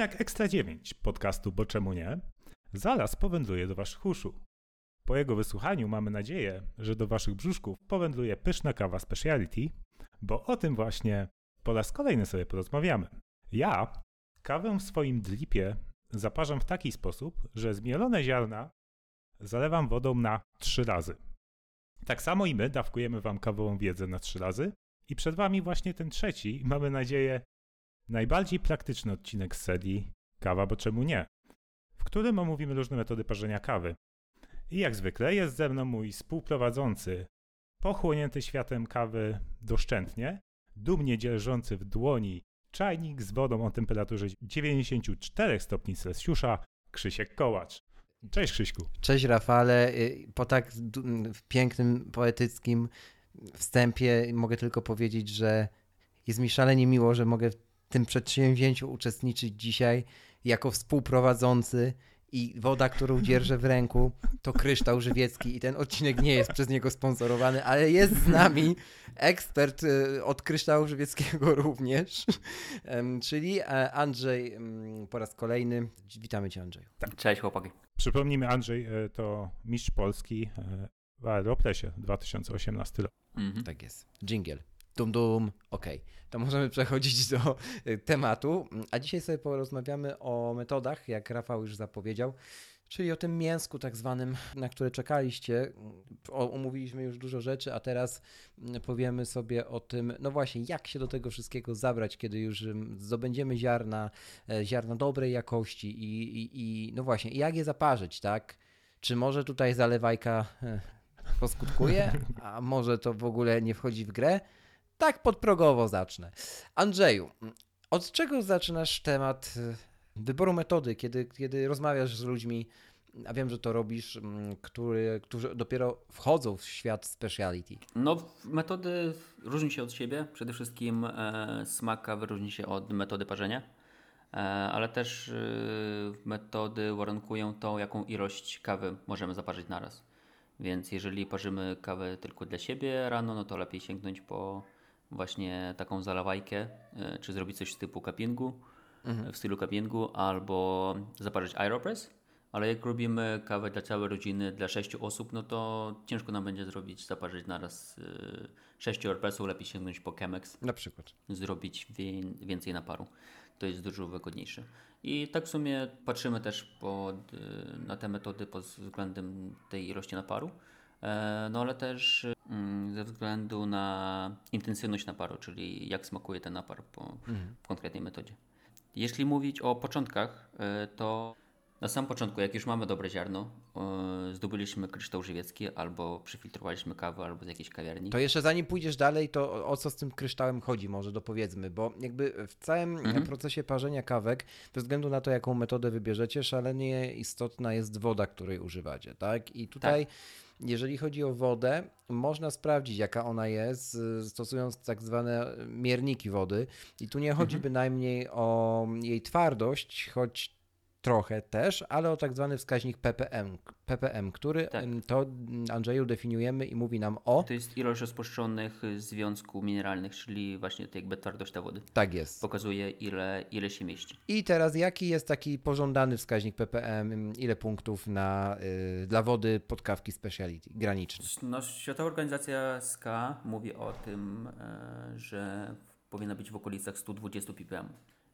Odcinek Ekstra 9 podcastu Bo czemu nie? Zaraz powędruje do waszych uszu. Po jego wysłuchaniu mamy nadzieję, że do waszych brzuszków powędruje pyszna kawa speciality, bo o tym właśnie po raz kolejny sobie porozmawiamy. Ja kawę w swoim dripie zaparzam w taki sposób, że zmielone ziarna zalewam wodą na trzy razy. Tak samo i my dawkujemy wam kawową wiedzę na trzy razy i przed wami właśnie ten trzeci, mamy nadzieję, najbardziej praktyczny odcinek z serii Kawa, bo czemu nie? w którym omówimy różne metody parzenia kawy. I jak zwykle jest ze mną mój współprowadzący, pochłonięty światem kawy doszczętnie, dumnie dzierżący w dłoni czajnik z wodą o temperaturze 94 stopni Celsjusza, Krzysiek Kołacz. Cześć Krzyśku. Cześć Rafale, Y, po tak pięknym, poetyckim wstępie mogę tylko powiedzieć, że jest mi szalenie miło, że mogę tym przedsięwzięciu uczestniczyć dzisiaj jako współprowadzący i woda, którą dzierżę w ręku, to kryształ żywiecki i ten odcinek nie jest przez niego sponsorowany, ale jest z nami ekspert y, od kryształu żywieckiego również, czyli e, Andrzej po raz kolejny. Witamy Cię Andrzeju. Cześć chłopaki. Przypomnijmy, Andrzej e, to mistrz Polski e, w Aeropresie 2018 rok. Mhm. Tak jest. Jingle. Dum dum. Okej. To możemy przechodzić do y, tematu. A dzisiaj sobie porozmawiamy o metodach, jak Rafał już zapowiedział, czyli o tym mięsku tak zwanym, na które czekaliście. Omówiliśmy już dużo rzeczy, a teraz mm, powiemy sobie o tym, no właśnie, jak się do tego wszystkiego zabrać, kiedy już ym, zdobędziemy ziarna, e, ziarna dobrej jakości i, i, i no właśnie, jak je zaparzyć, tak? Czy może tutaj zalewajka e, poskutkuje, a może to w ogóle nie wchodzi w grę? Tak podprogowo zacznę. Andrzeju, od czego zaczynasz temat y, wyboru metody, kiedy, kiedy rozmawiasz z ludźmi, a wiem, że to robisz, mm, który, którzy dopiero wchodzą w świat speciality. No, metody różnią się od siebie. Przede wszystkim e, smak kawy różni się od metody parzenia, e, ale też e, metody warunkują to, jaką ilość kawy możemy zaparzyć naraz. Więc jeżeli parzymy kawę tylko dla siebie rano, no to lepiej sięgnąć po właśnie taką zalewajkę, e, czy zrobić coś z typu cuppingu, w stylu cuppingu, albo zaparzyć aeropress. Ale jak robimy kawę dla całej rodziny, dla sześciu osób, no to ciężko nam będzie zrobić, zaparzyć naraz y, sześciu aeropressów, lepiej sięgnąć po Chemex, Na przykład. zrobić wie, więcej naparu. To jest dużo wygodniejsze. I tak w sumie patrzymy też pod, y, na te metody pod względem tej ilości naparu, e, no ale też mm, ze względu na intensywność naparu, czyli jak smakuje ten napar po, w konkretnej metodzie. Jeśli mówić o początkach, e, to na samym początku, jak już mamy dobre ziarno, e, zdobyliśmy kryształ żywiecki albo przyfiltrowaliśmy kawę albo z jakiejś kawiarni. To jeszcze zanim pójdziesz dalej, to o- co z tym kryształem chodzi, może dopowiedzmy, bo jakby w całym Mhm. procesie parzenia kawek, bez względu na to, jaką metodę wybierzecie, szalenie istotna jest woda, której używacie, tak? I tutaj, jeżeli chodzi o wodę, można sprawdzić, jaka ona jest, y, stosując tak zwane mierniki wody. I tu nie chodzi bynajmniej o jej twardość, choć trochę też, ale o tak zwany wskaźnik ppm, ppm który Tak. to Andrzeju definiujemy i mówi nam o To jest ilość rozpuszczonych związków mineralnych, czyli właśnie to jakby twardość ta wody. Tak jest. Pokazuje ile, ile się mieści. I teraz jaki jest taki pożądany wskaźnik ppm, ile punktów na, y, dla wody podkawki speciality, graniczny? No, Światowa Organizacja SKA mówi o tym, e, że powinna być w okolicach 120 ppm.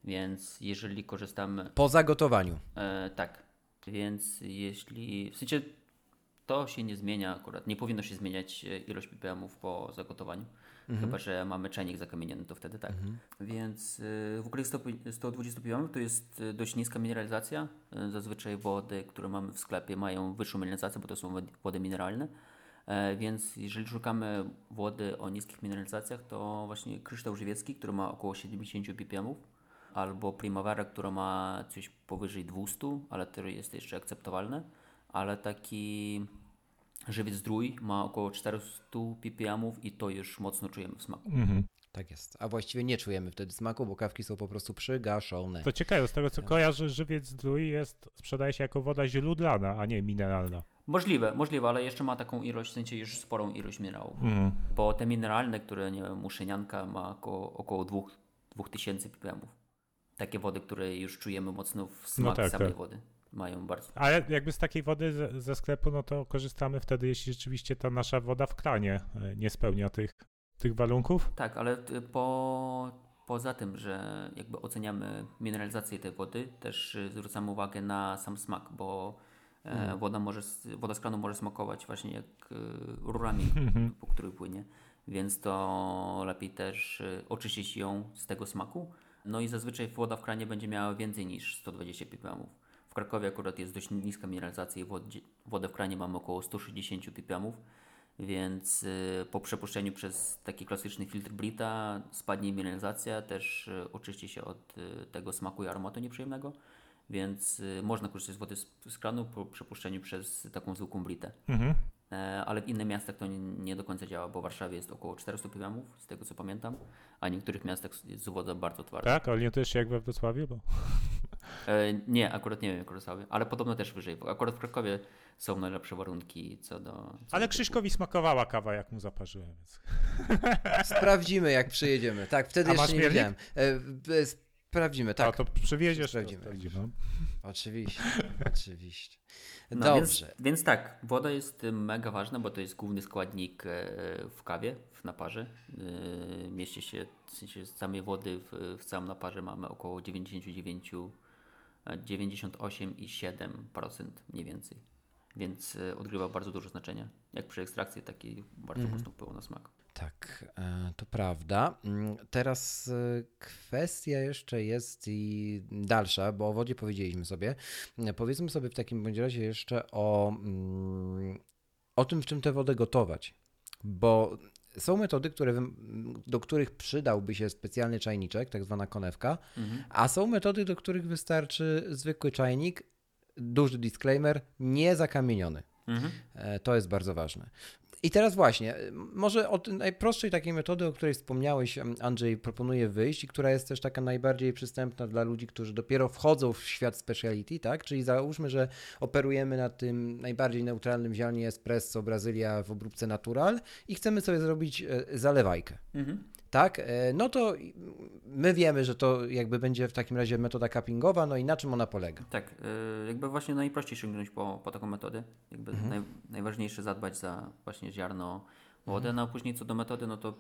Więc jeżeli korzystamy Po zagotowaniu. E, tak. Więc jeśli. W sensie to się nie zmienia akurat. Nie powinno się zmieniać e, ilość ppm-ów po zagotowaniu. Chyba, że mamy czajnik zakamieniony, to wtedy tak. Więc y, w ogóle 100 120 ppm to jest y, dość niska mineralizacja. Zazwyczaj wody, które mamy w sklepie mają wyższą mineralizację, bo to są wody- mineralne. E, Więc jeżeli szukamy wody o niskich mineralizacjach, to właśnie kryształ żywiecki, który ma około 70 ppm, albo primavera, która ma coś powyżej 200, ale to jest jeszcze akceptowalne, ale taki żywiec zdrój ma około 400 ppm i to już mocno czujemy w smaku. Mhm. Tak jest. A właściwie nie czujemy wtedy smaku, bo kawki są po prostu przygaszone. To ciekawe, z tego co kojarzę, żywiec zdrój jest, sprzedaje się jako woda źródlana, a nie mineralna. Możliwe, możliwe, ale jeszcze ma taką ilość, w sensie już sporą ilość minerałów. Mhm. Bo te mineralne, które, nie wiem, muszynianka ma około, około 2 2000 ppm. Takie wody, które już czujemy mocno w smak tak, samej tak. wody. Mają bardzo. Ale jakby z takiej wody ze, ze sklepu, no to korzystamy wtedy, jeśli rzeczywiście ta nasza woda w kranie e, nie spełnia tych, tych warunków. Tak, ale po, poza tym, że jakby oceniamy mineralizację tej wody, też y, zwracamy uwagę na sam smak, bo e, woda, może, woda z kranu może smakować właśnie jak rurami, po których płynie, więc to lepiej też oczyścić ją z tego smaku. No i zazwyczaj woda w kranie będzie miała więcej niż 120 ppm. W Krakowie akurat jest dość niska mineralizacja i wodę w kranie mamy około 160 ppm, więc y, po przepuszczeniu przez taki klasyczny filtr Brita spadnie mineralizacja, też y, oczyści się od y, tego smaku i aromatu nieprzyjemnego, więc można korzystać z wody z, z kranu po przepuszczeniu przez taką zwykłą Britę. Mhm. E, ale w innych miastach to nie, nie do końca działa, bo w Warszawie jest około 400 ppm, z tego co pamiętam, a w niektórych miastach jest woda bardzo twarda. Tak, orientujesz się jak we Wrocławiu? Bo... E, nie, akurat nie wiem jak w Wrocławiu, ale podobno też wyżej, bo akurat w Krakowie są najlepsze warunki co do... Co Ale do Krzyśkowi smakowała kawa, jak mu zaparzyłem. Więc... Sprawdzimy, jak przyjedziemy. Tak, wtedy A jeszcze nie widziałem. Sprawdzimy, tak. A to przywieziesz, to Sprawdzimy. sprawdzimy. No. Oczywiście, oczywiście. No, Dobrze. Więc, więc tak, woda jest y, mega ważna, bo to jest główny składnik e, w kawie, w naparze. E, Mieści się, w sensie z samej wody w, w całym naparze mamy około 99, e, 98,7% mniej więcej. Więc e, odgrywa bardzo duże znaczenie. Jak przy ekstrakcji, taki bardzo mocno wpływa na smak. Tak, e, to prawda. Mm, Teraz e, kwestia jeszcze jest i dalsza, bo o wodzie powiedzieliśmy sobie. E, Powiedzmy sobie w takim bądź razie jeszcze o, mm, o tym, w czym tę wodę gotować. Bo są metody, które, do których przydałby się specjalny czajniczek, tak zwana konewka, a są metody, do których wystarczy zwykły czajnik, duży disclaimer, nie zakamieniony. Mhm. E, To jest bardzo ważne. I teraz właśnie, e, może od najprostszej takiej metody, o której wspomniałeś, Andrzej, proponuję wyjść i która jest też taka najbardziej przystępna dla ludzi, którzy dopiero wchodzą w świat speciality, tak? Czyli załóżmy, że operujemy na tym najbardziej neutralnym ziarnie espresso Brazylia w obróbce natural i chcemy sobie zrobić e, zalewajkę. Mhm. Tak, e, no to my wiemy, że to jakby będzie w takim razie metoda cuppingowa, no i na czym ona polega? Tak, y, jakby właśnie najprościej sięgnąć po, po taką metodę. Jakby naj, najważniejsze zadbać za właśnie ziarno, wodę, no a później co do metody, no to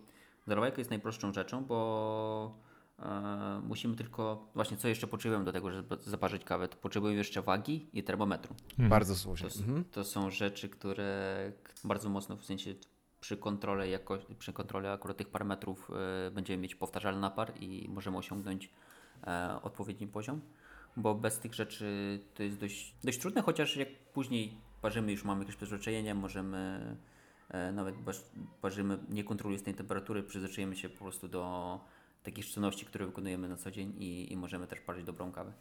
zalewajka jest najprostszą rzeczą, bo e, musimy tylko, właśnie co jeszcze potrzebujemy do tego, żeby zaparzyć kawę, to potrzebujemy jeszcze wagi i termometru. Bardzo To, słusznie. s- Mhm. to są rzeczy, które bardzo mocno w sensie przy kontroli, jako, przy kontroli akurat tych parametrów e, będziemy mieć powtarzalny napar i możemy osiągnąć e, odpowiedni poziom, bo bez tych rzeczy to jest dość, dość trudne, chociaż jak później parzymy, już mamy jakieś przyzwyczajenie, możemy e, nawet parzymy, nie kontrolując tej temperatury, przyzwyczajemy się po prostu do takich czynności, które wykonujemy na co dzień i, i możemy też parzyć dobrą kawę.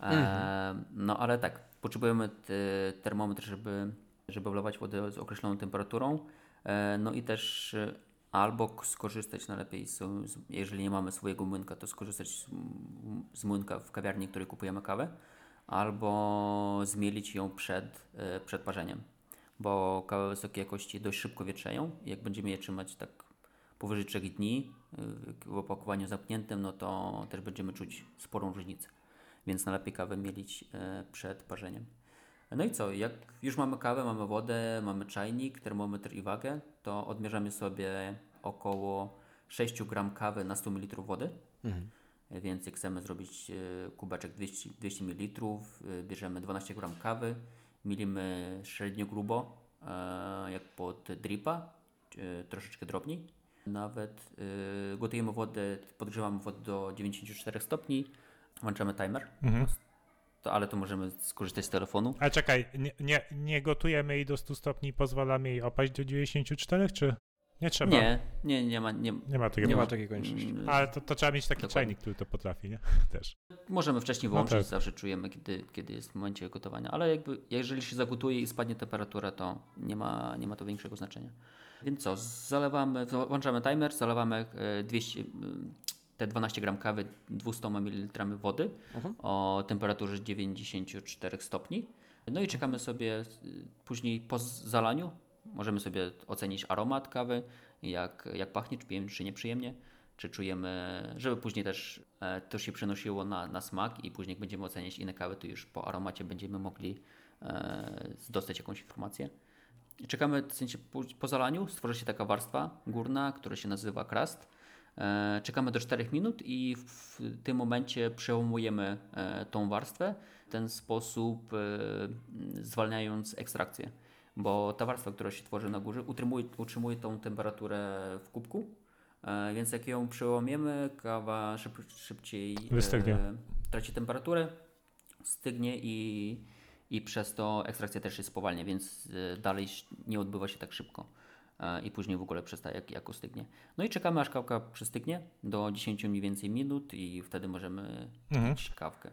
E, no ale tak, potrzebujemy te, termometr, żeby, żeby wlewać wodę z określoną temperaturą. E, no i też e, albo skorzystać najlepiej, z, jeżeli nie mamy swojego młynka, to skorzystać z, z młynka w kawiarni, w której kupujemy kawę, albo zmielić ją przed, e, przed parzeniem, bo kawy wysokiej jakości dość szybko wietrzeją jak będziemy je trzymać tak powyżej 3 dni w opakowaniu zamkniętym, no to też będziemy czuć sporą różnicę. Więc najlepiej kawę mielić przed parzeniem. No i co, jak już mamy kawę, mamy wodę, mamy czajnik, termometr i wagę, to odmierzamy sobie około 6 gram kawy na 100 ml wody. E, Więc jak chcemy zrobić e, kubeczek 200, 200 ml, bierzemy 12 gram kawy, milimy średnio grubo, e, jak pod dripa, e, troszeczkę drobniej. Nawet gotujemy wodę, podgrzewamy wodę do 94 stopni, włączamy timer, Mhm. To, ale to możemy skorzystać z telefonu. A czekaj, nie, nie, nie gotujemy jej do 100 stopni i pozwalamy jej opaść do 94, czy nie trzeba? Nie, nie, nie ma, nie, Nie ma takiego. Nie ma takiej konieczności. Mm, Ale to, to trzeba mieć taki Dokładnie. czajnik, który to potrafi, nie? Też. Możemy wcześniej No wyłączyć, tak. zawsze czujemy, kiedy, kiedy jest w momencie gotowania, ale jakby, jeżeli się zagotuje i spadnie temperatura, to nie ma, nie ma to większego znaczenia. Więc co, zalewamy, włączamy timer, zalewamy e, 200, mm, te 12 gram kawy 200 ml wody Mhm. o temperaturze 94 stopni. No i czekamy sobie y, później po zalaniu. Możemy sobie ocenić aromat kawy, jak, jak pachnie, czy przyjemnie, czy nieprzyjemnie, czy czujemy, żeby później też e, to się przenosiło na, na smak i później jak będziemy oceniać inne kawy, to już po aromacie będziemy mogli e, dostać jakąś informację. Czekamy w sensie po, po zalaniu, stworzy się taka warstwa górna, która się nazywa crust. E, czekamy do 4 minut i w tym momencie przełamujemy e, tą warstwę w ten sposób e, zwalniając ekstrakcję. Bo ta warstwa, która się tworzy na górze, utrzymuje, utrzymuje tą temperaturę w kubku. Więc jak ją przełamiemy, kawa szyb, szybciej Wystygnie. traci temperaturę, stygnie i, i przez to ekstrakcja też się spowalnia, więc dalej nie odbywa się tak szybko. E, I później w ogóle przestaje jak, jak ostygnie. No i czekamy aż kawka przystygnie do 10 mniej więcej minut i wtedy możemy Mhm. pić kawkę.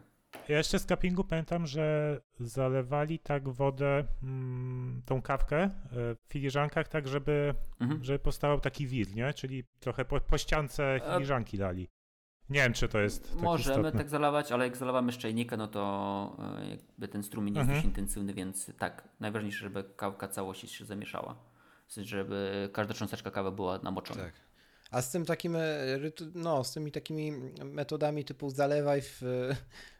Ja jeszcze z cuppingu pamiętam, że zalewali tak wodę, mm, tą kawkę e, w filiżankach, tak żeby, Mhm. żeby powstał taki wir, nie? Czyli trochę po, po ściance A- filiżanki dali. Nie wiem, czy to jest tak Możemy istotne. tak zalewać, ale jak zalewamy z czajnika, no to e, jakby ten strumień jest Mhm. dość intensywny, więc tak, najważniejsze, żeby kawka całość się zamieszała. Żeby każda cząsteczka kawy była namoczona. Tak. A z tym takim, e, no, z tymi takimi metodami typu zalewaj w,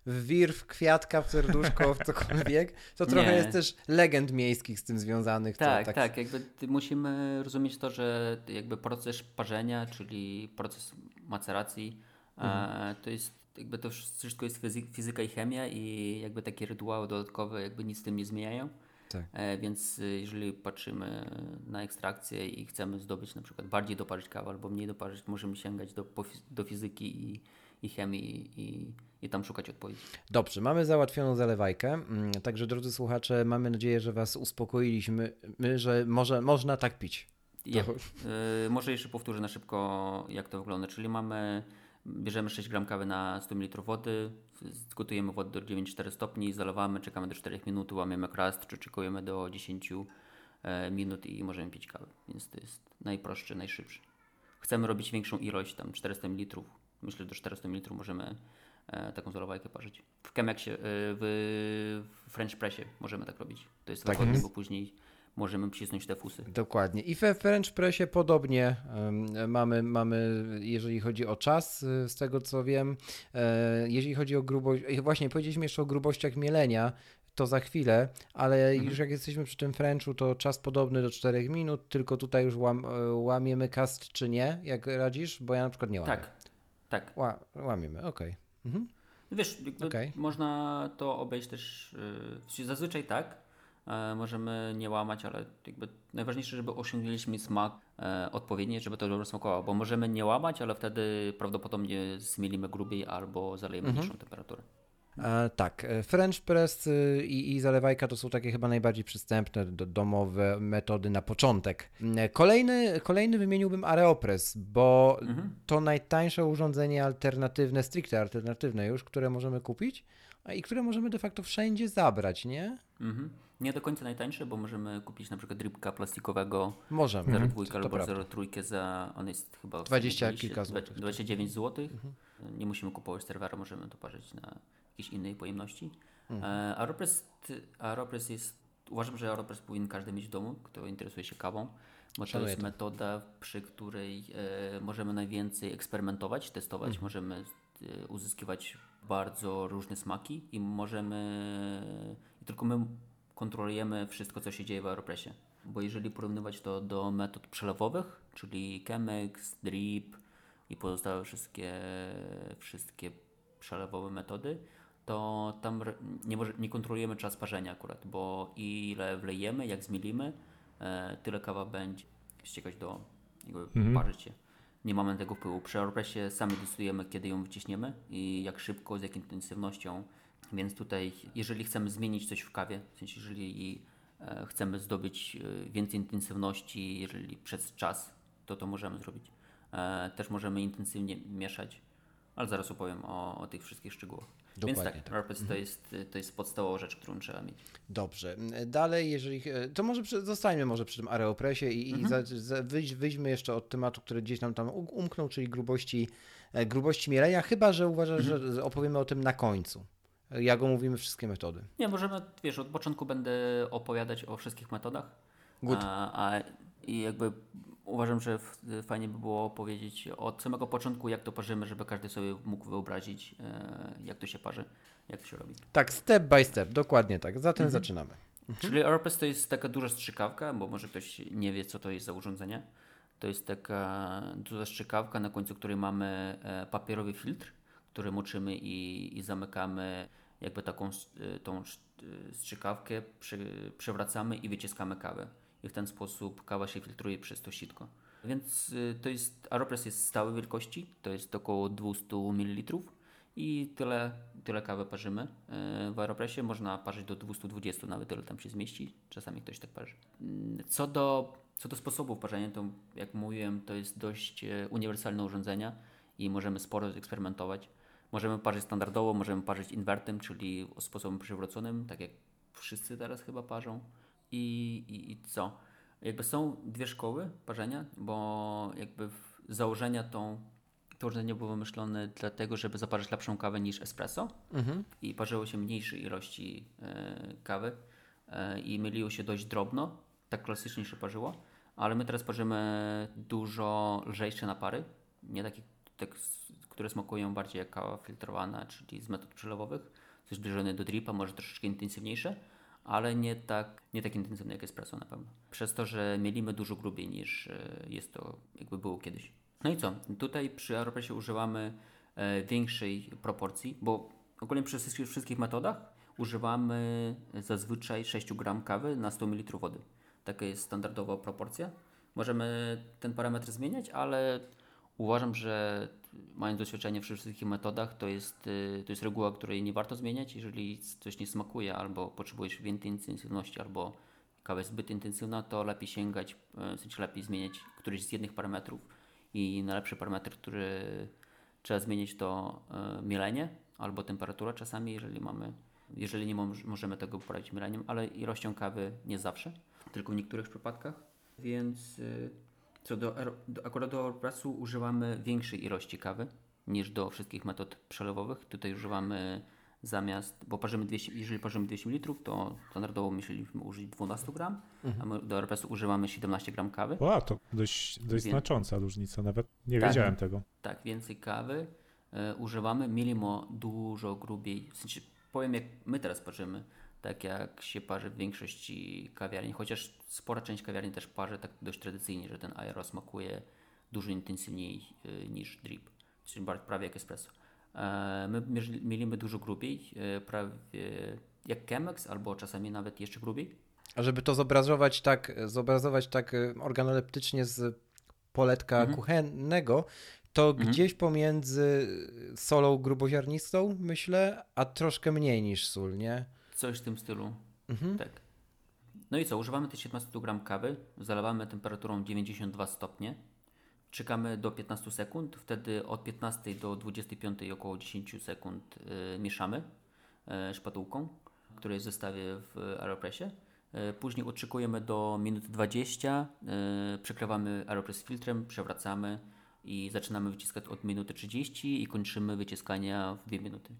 w wir, w kwiatka, w serduszko, w cokolwiek, to trochę Nie. jest też legend miejskich z tym związanych. to Tak, tak, jakby musimy rozumieć to, że jakby proces parzenia, czyli proces maceracji, Mhm. e, to jest jakby to wszystko jest fizy- fizyka i chemia i jakby takie rytuały dodatkowe jakby nic z tym nie zmieniają. Tak. E, więc y, jeżeli patrzymy na ekstrakcję i chcemy zdobyć na przykład bardziej doparzyć kawę albo mniej doparzyć, możemy sięgać do, do fizyki i, i chemii i, i tam szukać odpowiedzi. Dobrze, mamy załatwioną zalewajkę. Mm, Także drodzy słuchacze, mamy nadzieję, że Was uspokoiliśmy, my, że może, można tak pić. Ja, y, może jeszcze powtórzę na szybko, jak to wygląda. Czyli mamy, bierzemy 6 gram kawy na 100 ml wody, gotujemy wodę do 94 stopni, zalewamy, czekamy do 4 minut, łamiemy krast, czy czekujemy do 10 e, minut i możemy pić kawę. Więc to jest najprostszy, najszybszy. Chcemy robić większą ilość, tam 400 ml. Myślę, że do 400 ml możemy e, taką zalewajkę parzyć. W Chemexie, e, w French Pressie możemy tak robić. To jest Tak wygodne, bo później możemy przycisnąć te fusy. Dokładnie. I we French Pressie podobnie mamy, mamy, jeżeli chodzi o czas, y, z tego co wiem, e, jeżeli chodzi o grubość, właśnie powiedzieliśmy jeszcze o grubościach mielenia, to za chwilę, ale Mhm. już jak jesteśmy przy tym Frenchu, to czas podobny do 4 minut, tylko tutaj już łam, e, łamiemy cast czy nie, jak radzisz? Bo ja na przykład nie łamię. Tak, tak. Ła, łamiemy, okej. Mhm. Wiesz, Okej. można to obejść też, yy, zazwyczaj tak, możemy nie łamać, ale jakby najważniejsze, żeby osiągnęliśmy smak e, odpowiedni, żeby to dobrze smakowało, bo możemy nie łamać, ale wtedy prawdopodobnie zmielimy grubiej albo zalejemy Mhm. niższą temperaturę. E, tak, e, French press i, i zalewajka to są takie chyba najbardziej przystępne do, domowe metody na początek. Kolejny, kolejny wymieniłbym Aeropress, bo Mhm. to najtańsze urządzenie alternatywne, stricte alternatywne już, które możemy kupić i które możemy de facto wszędzie zabrać, nie? Mhm. Nie do końca najtańsze, bo możemy kupić na przykład rybka plastikowego Możemy. 0,2 to, to albo prawda. 0,3 za, on jest chyba... w 20 sumie kilka złotych. Mhm. 29 zł. Nie musimy kupować serwera, możemy to parzyć na jakiejś innej pojemności. Mhm. E, Aeropress, Aeropress jest, uważam, że Aeropress powinien każdy mieć w domu, kto interesuje się kawą, bo to jest to. metoda, przy której e, możemy najwięcej eksperymentować, testować, Mhm. możemy e, uzyskiwać bardzo różne smaki i możemy, i tylko my kontrolujemy wszystko, co się dzieje w Aeropressie. Bo jeżeli porównywać to do metod przelewowych, czyli Chemex, Drip i pozostałe wszystkie, wszystkie przelewowe metody, to tam nie, może, nie kontrolujemy czas parzenia akurat, bo ile wlejemy, jak zmielimy, e, tyle kawa będzie ściekać do, jakby Mhm. parzyć się. nie mamy tego wpływu. Przy Aeropressie sami decydujemy, kiedy ją wyciśniemy i jak szybko, z jaką intensywnością. Więc tutaj, jeżeli chcemy zmienić coś w kawie, w sensie jeżeli e, chcemy zdobyć e, więcej intensywności, jeżeli przez czas, to to możemy zrobić. E, też możemy intensywnie mieszać, ale zaraz opowiem o, o tych wszystkich szczegółach. Dokładnie Więc tak, tak. Aeropress to, jest, to jest podstawowa rzecz, którą trzeba mieć. Dobrze. Dalej, jeżeli. To może przy, zostańmy może przy tym Aeropressie i, i za, wyjdź, wyjdźmy jeszcze od tematu, który gdzieś nam tam umknął, czyli grubości, grubości mielenia, chyba że uważasz, że opowiemy o tym na końcu. Jak omówimy wszystkie metody. Nie, możemy, wiesz, od początku będę opowiadać o wszystkich metodach. Good. A, a i jakby uważam, że fajnie by było powiedzieć od samego początku, jak to parzymy, żeby każdy sobie mógł wyobrazić, e, jak to się parzy, jak to się robi. Tak, step by step, dokładnie tak. Zatem zaczynamy. Czyli Aeropress to jest taka duża strzykawka, bo może ktoś nie wie, co to jest za urządzenie. To jest taka duża strzykawka, na końcu której mamy e, papierowy filtr, który moczymy i, i zamykamy jakby taką e, tą e, strzykawkę, przewracamy i wyciskamy kawę. I w ten sposób kawa się filtruje przez to sitko. Więc e, to jest, Aeropress jest stałej wielkości, to jest około 200 ml i tyle, tyle kawy parzymy w Aeropressie. Można parzyć do 220, nawet tyle tam się zmieści. Czasami ktoś tak parzy. Mm, Co do, co do sposobów parzenia, to jak mówiłem, to jest dość uniwersalne urządzenie i możemy sporo eksperymentować. Możemy parzyć standardowo, możemy parzyć inwertem, czyli sposobem przywróconym, tak jak wszyscy teraz chyba parzą. I, i, i co? Jakby są dwie szkoły parzenia, bo jakby założenia tą to urządzenie było wymyślone dlatego, żeby zaparzyć lepszą kawę niż espresso. I parzyło się mniejszej ilości e, kawy e, i myliło się dość drobno, tak klasycznie się parzyło, ale my teraz parzymy dużo lżejsze napary, nie takie, tak, które smakują bardziej jak kawa filtrowana, czyli z metod przelewowych, coś zbliżone do dripa, może troszeczkę intensywniejsze, ale nie tak, nie tak intensywne jak espresso na pewno. Przez to, że mielimy dużo grubiej niż e, jest to jakby było kiedyś. No i co? Tutaj przy Aeropressie używamy e, większej proporcji, bo ogólnie przy wszystkich, wszystkich metodach używamy zazwyczaj 6 gram kawy na 100 ml wody. Taka jest standardowa proporcja. Możemy ten parametr zmieniać, ale uważam, że mając doświadczenie przy wszystkich metodach, to jest, y, to jest reguła, której nie warto zmieniać. Jeżeli coś nie smakuje, albo potrzebujesz więcej intensywności, albo kawa jest zbyt intensywna, to lepiej sięgać, w sensie lepiej zmieniać któryś z jednych parametrów i najlepszy parametr, który trzeba zmienić to e, mielenie albo temperatura czasami, jeżeli mamy, jeżeli nie moż- możemy tego poradzić mieleniem, ale ilością kawy nie zawsze, tylko w niektórych przypadkach. Więc y, co do, do akurat do Aeropressu używamy większej ilości kawy niż do wszystkich metod przelewowych. Tutaj używamy zamiast, bo parzymy 200, jeżeli parzymy 200 ml, to standardowo myśleliśmy użyć 12 gram, a my do Aeropressu używamy 17 gram kawy. Wow, to dość, dość Wie- znacząca różnica, nawet nie Tak. wiedziałem tego. Tak, więcej kawy e, używamy, mielimy dużo grubiej. W sensie, powiem jak my teraz parzymy, tak jak się parzy w większości kawiarni, chociaż spora część kawiarni też parzy tak dość tradycyjnie, że ten aero smakuje dużo intensywniej e, niż drip, czyli prawie jak espresso. E, my mielimy dużo grubiej, e, prawie jak Chemex, albo czasami nawet jeszcze grubiej. A żeby to zobrazować tak, zobrazować tak y, organoleptycznie z poletka Mhm. kuchennego, to Mhm. gdzieś pomiędzy solą gruboziarnistą, myślę, a troszkę mniej niż sól, nie? Coś w tym stylu. Mhm. Tak. No i co? Używamy tych 17 gram kawy, zalewamy temperaturą 92 stopnie, czekamy do 15 sekund, wtedy od 15 do 25 około 10 sekund y, mieszamy y, szpatułką, która jest w zestawie w Aeropressie. Y, później odczekujemy do minut 20, y, przekrywamy Aeropress filtrem, przewracamy i zaczynamy wyciskać od minuty 30 i kończymy wyciskania w 2 minuty.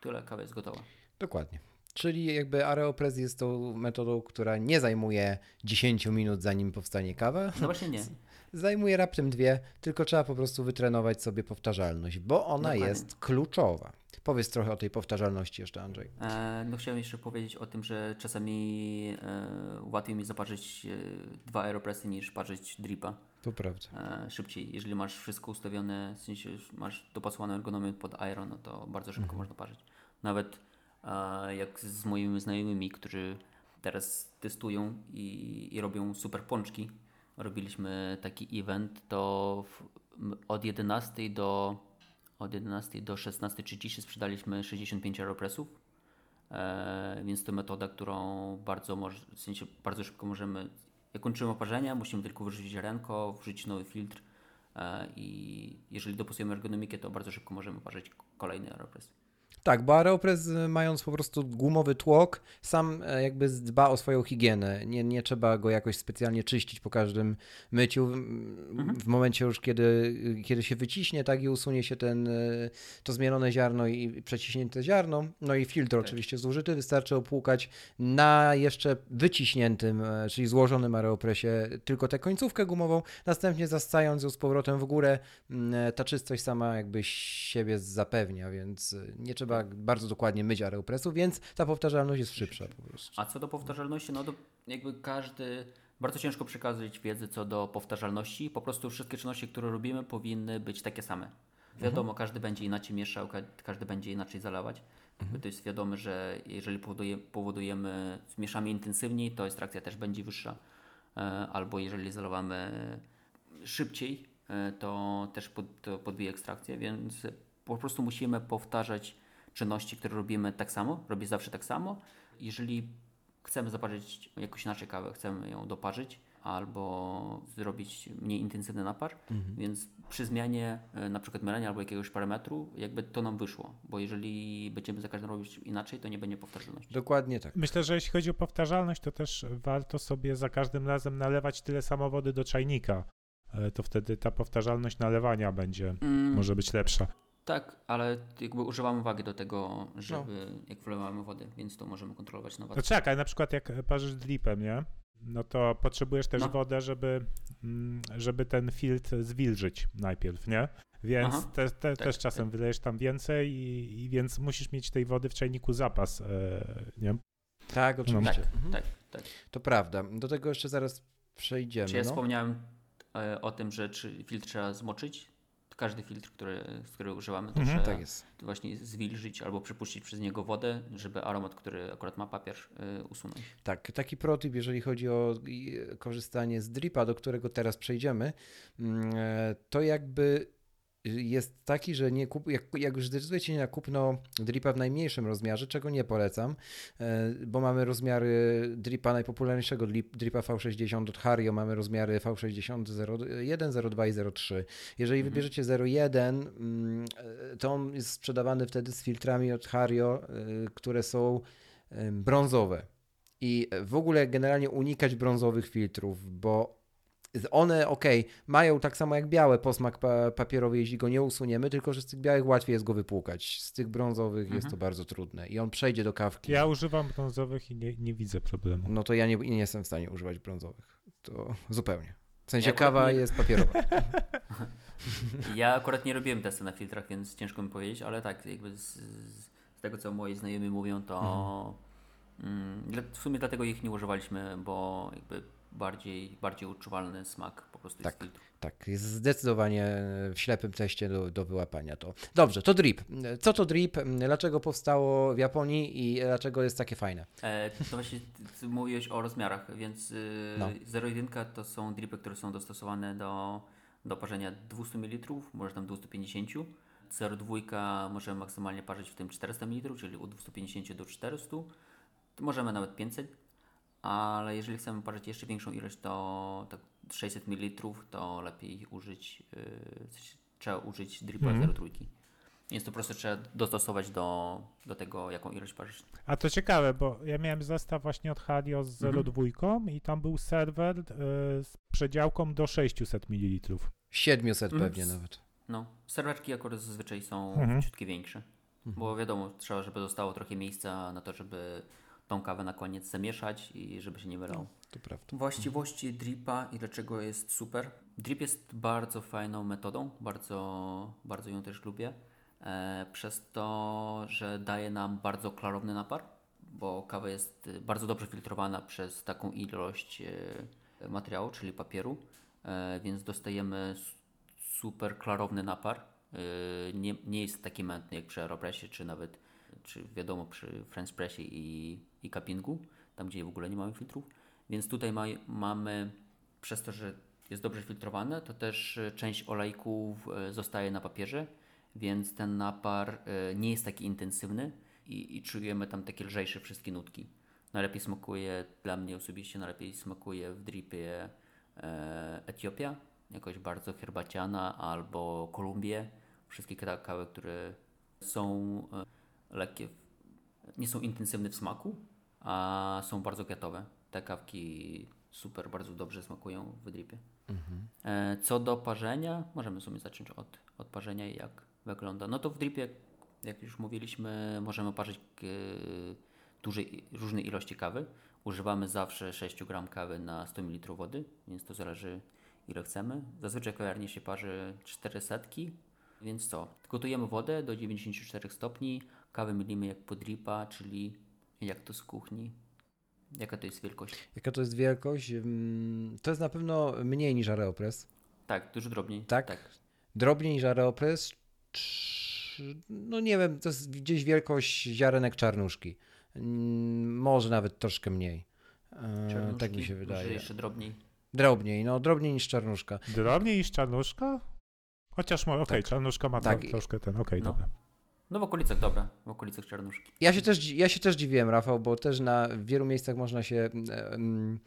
Tyle kawa jest gotowa. Dokładnie. Czyli jakby Aeropress jest tą metodą, która nie zajmuje 10 minut zanim powstanie kawa. No właśnie nie. Zajmuje raptem dwie, tylko trzeba po prostu wytrenować sobie powtarzalność, bo ona Dokładnie. jest kluczowa. Powiedz trochę o tej powtarzalności jeszcze, Andrzej. E, no chciałem jeszcze powiedzieć o tym, że czasami e, łatwiej mi zaparzyć e, dwa aeropressy niż parzyć dripa To prawda. e, szybciej. Jeżeli masz wszystko ustawione, w sensie masz dopasowaną ergonomię pod aero, no to bardzo szybko można parzyć. Nawet jak z moimi znajomymi, którzy teraz testują i, i robią super pączki, robiliśmy taki event, to w, od 11 do od 11 do 16.30 sprzedaliśmy 65 aeropressów, e, więc to metoda, którą bardzo, w sensie bardzo szybko możemy, jak kończymy oparzenia, musimy tylko wyrzucić ręko, wrzucić nowy filtr e, i jeżeli dopasujemy ergonomikę, to bardzo szybko możemy parzyć kolejny aeropress. Tak, bo Aeropress y, mając po prostu gumowy tłok, sam e, jakby dba o swoją higienę. Nie, nie trzeba go jakoś specjalnie czyścić po każdym myciu. W, Mhm. momencie już, kiedy, kiedy się wyciśnie, tak i usunie się ten, y, to zmielone ziarno i przeciśnięte ziarno, no i filtr Tak. oczywiście zużyty, wystarczy opłukać na jeszcze wyciśniętym, e, czyli złożonym Aeropressie tylko tę końcówkę gumową, następnie zascając ją z powrotem w górę, mm, ta czystość sama jakby siebie zapewnia, więc y, nie trzeba bardzo dokładnie myć aeropresu, więc ta powtarzalność jest szybsza po prostu. A co do powtarzalności, no to jakby każdy, bardzo ciężko przekazać wiedzę co do powtarzalności. Po prostu wszystkie czynności, które robimy, powinny być takie same. Wiadomo, każdy będzie inaczej mieszał, ka- każdy będzie inaczej zalewać. Jakby To jest wiadome, że jeżeli powoduje, powodujemy, mieszamy intensywniej, to ekstrakcja też będzie wyższa. E, Albo jeżeli zalewamy szybciej, e, to też pod, to podbije ekstrakcję, więc po prostu musimy powtarzać czynności, które robimy tak samo, robię zawsze tak samo. Jeżeli chcemy zaparzyć jakąś inaczej kawę, chcemy ją doparzyć albo zrobić mniej intensywny napar, więc przy zmianie e, na przykład mylenia albo jakiegoś parametru, jakby to nam wyszło, bo jeżeli będziemy za każdym robić inaczej, to nie będzie powtarzalności. Dokładnie tak. Myślę, że jeśli chodzi o powtarzalność, to też warto sobie za każdym razem nalewać tyle samo wody do czajnika. E, To wtedy ta powtarzalność nalewania będzie, Mm, może być lepsza. Tak, ale jakby używamy wagi do tego, żeby jak wlewamy wodę, więc to możemy kontrolować na To wadze. czekaj, na przykład jak parzysz dripem, nie? No to potrzebujesz też No. wodę, żeby, mm, żeby ten filtr zwilżyć najpierw, nie? Więc Aha, te, te, tak, też czasem wylejesz tam więcej i, i więc musisz mieć tej wody w czajniku zapas, e, nie? Tak, oczywiście. Tak, Mhm. tak, tak. To prawda. Do tego jeszcze zaraz przejdziemy. Czy ja no. wspomniałem e, o tym, że czy filtr trzeba zmoczyć? Każdy filtr, który, z którego używamy, to Mhm. trzeba Tak jest. właśnie zwilżyć albo przypuścić przez niego wodę, żeby aromat, który akurat ma papier, e, usunąć. Tak, taki protip, jeżeli chodzi o i, korzystanie z dripa, do którego teraz przejdziemy, mm, e, to jakby jest taki, że nie kup, jak, jak już zdecydujecie na kupno dripa w najmniejszym rozmiarze, czego nie polecam, e, bo mamy rozmiary dripa najpopularniejszego drip- dripa V60 od Hario, mamy rozmiary V60 01, 02 i 03. Jeżeli Mhm. wybierzecie 01, mm, e, to on jest sprzedawany wtedy z filtrami od Hario, e, które są brązowe. I w ogóle generalnie unikać brązowych filtrów, bo one, ok, mają tak samo jak białe posmak pa papierowy, jeśli go nie usuniemy, tylko że z tych białych łatwiej jest go wypłukać. Z tych brązowych jest Mhm. to bardzo trudne i on przejdzie do kawki. Ja używam brązowych i nie, nie widzę problemu. No to ja nie, nie jestem w stanie używać brązowych. To zupełnie. W sensie Ja kawa nie- jest papierowa. Ja akurat nie robiłem testu na filtrach, więc ciężko mi powiedzieć, ale tak, jakby z, z tego, co moi znajomi mówią, to mm, dla- w sumie dlatego ich nie używaliśmy, bo jakby bardziej, bardziej odczuwalny smak po prostu Tak. jest. Tak, jest zdecydowanie w ślepym teście do, do wyłapania to. Dobrze, to drip. Co to drip? Dlaczego powstało w Japonii i dlaczego jest takie fajne? E, to właśnie mówiłeś o rozmiarach, więc y, No. 0,1 to są dripy, które są dostosowane do, do parzenia 200 ml, może tam 250 0,2 możemy maksymalnie parzyć w tym 400 ml, czyli od 250 do 400. To możemy nawet 500, ale jeżeli chcemy parzyć jeszcze większą ilość, to tak 600 ml, to lepiej użyć, yy, trzeba użyć dripa Mhm. 0,3. Więc to po prostu trzeba dostosować do, do tego, jaką ilość parzysz. A to ciekawe, bo ja miałem zestaw właśnie od Hario z Mhm. 02 i tam był serwer y, z przedziałką do 600 ml. 700 Mm. pewnie nawet. No, serwerki akurat zazwyczaj są Mhm. ciutkie większe, bo wiadomo, trzeba, żeby zostało trochę miejsca na to, żeby tą kawę na koniec zamieszać i żeby się nie wylało. To prawda. Właściwości dripa i dlaczego jest super. Drip jest bardzo fajną metodą, bardzo, bardzo ją też lubię, e, przez to, że daje nam bardzo klarowny napar, bo kawa jest bardzo dobrze filtrowana przez taką ilość e, materiału, czyli papieru, e, więc dostajemy super klarowny napar. E, nie, nie jest taki mętny jak przy Aeropressie, czy nawet, czy wiadomo, przy French Pressie i, i cuppingu, tam gdzie w ogóle nie mamy filtrów. Więc tutaj ma, mamy, przez to, że jest dobrze filtrowane, to też e, część olejków e, zostaje na papierze, więc ten napar e, nie jest taki intensywny i, i czujemy tam takie lżejsze wszystkie nutki. Najlepiej smakuje, dla mnie osobiście najlepiej smakuje w dripie e, Etiopia, jakoś bardzo herbaciana, albo Kolumbie. Wszystkie kawy, które są lekkie, nie są intensywne w smaku, a są bardzo kwiatowe. Te kawki super, bardzo dobrze smakują w dripie. E, Co do parzenia, możemy sobie zacząć od, od parzenia i jak wygląda. No to w dripie, jak już mówiliśmy, możemy parzyć e, duże, różne ilości kawy. Używamy zawsze 6 gram kawy na 100 ml wody, więc to zależy ile chcemy. Zazwyczaj kawiarnie się parzy 4 setki, więc co? Gotujemy wodę do 94 stopni, kawę mylimy jak po dripa, czyli jak to z kuchni. Jaka to jest wielkość? Jaka to jest wielkość? Mm, To jest na pewno mniej niż Aeropress. Tak, dużo drobniej. Tak? tak. Drobniej niż Aeropress. No nie wiem, to jest gdzieś wielkość ziarenek czarnuszki. Mm, Może nawet troszkę mniej. E, Tak Czarnuszki, mi się może wydaje. jeszcze drobniej. Drobniej, no drobniej niż czarnuszka. Drobniej niż czarnuszka? Chociaż, okej, Tak. czarnuszka ma Tak. troszkę ten, okej, No. dobra. No w okolicach, dobra, w okolicach czarnuszki. Ja się też, ja się też dziwiłem, Rafał, bo też na w wielu miejscach można się e, mm,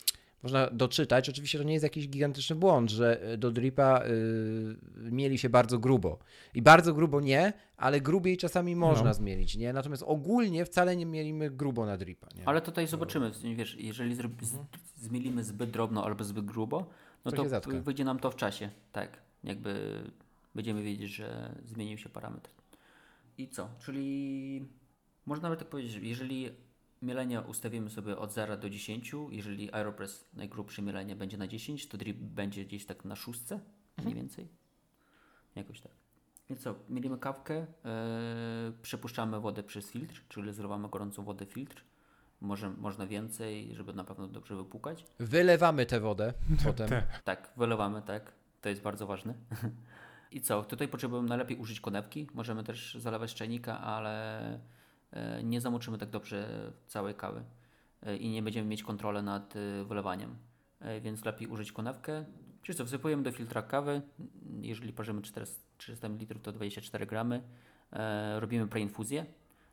można doczytać. Oczywiście to nie jest jakiś gigantyczny błąd, że e, do dripa y, mieli się bardzo grubo. I bardzo grubo nie, ale grubiej czasami można No. zmielić, nie? Natomiast ogólnie wcale nie mielimy grubo na dripa, nie? Ale tutaj zobaczymy, wiesz, jeżeli zrobi, z, zmielimy zbyt drobno albo zbyt grubo, no Mhm. To to, wyjdzie nam to w czasie, tak, jakby będziemy wiedzieć, że zmienił się parametr. I co? Czyli można by tak powiedzieć, że jeżeli mielenie ustawimy sobie od 0 do 10, jeżeli Aeropress najgrubsze mielenie będzie na 10, to drip będzie gdzieś tak na szóstce, Mhm. mniej więcej. Jakoś tak. Więc co, mielimy kawkę, yy, przepuszczamy wodę przez filtr, czyli zlewamy gorącą wodę filtr. Może, można więcej, żeby na pewno dobrze wypłukać. Wylewamy tę wodę potem. Tak, wylewamy, tak. To jest bardzo ważne. I co? Tutaj potrzebujemy najlepiej użyć konewki. Możemy też zalewać czajnika, ale e, nie zamoczymy tak dobrze całej kawy e, i nie będziemy mieć kontroli nad e, wylewaniem. Więc lepiej użyć konewkę. Czyli co, wsypujemy do filtra kawy. Jeżeli parzymy 400 300 ml to 24 gramy. Robimy preinfuzję,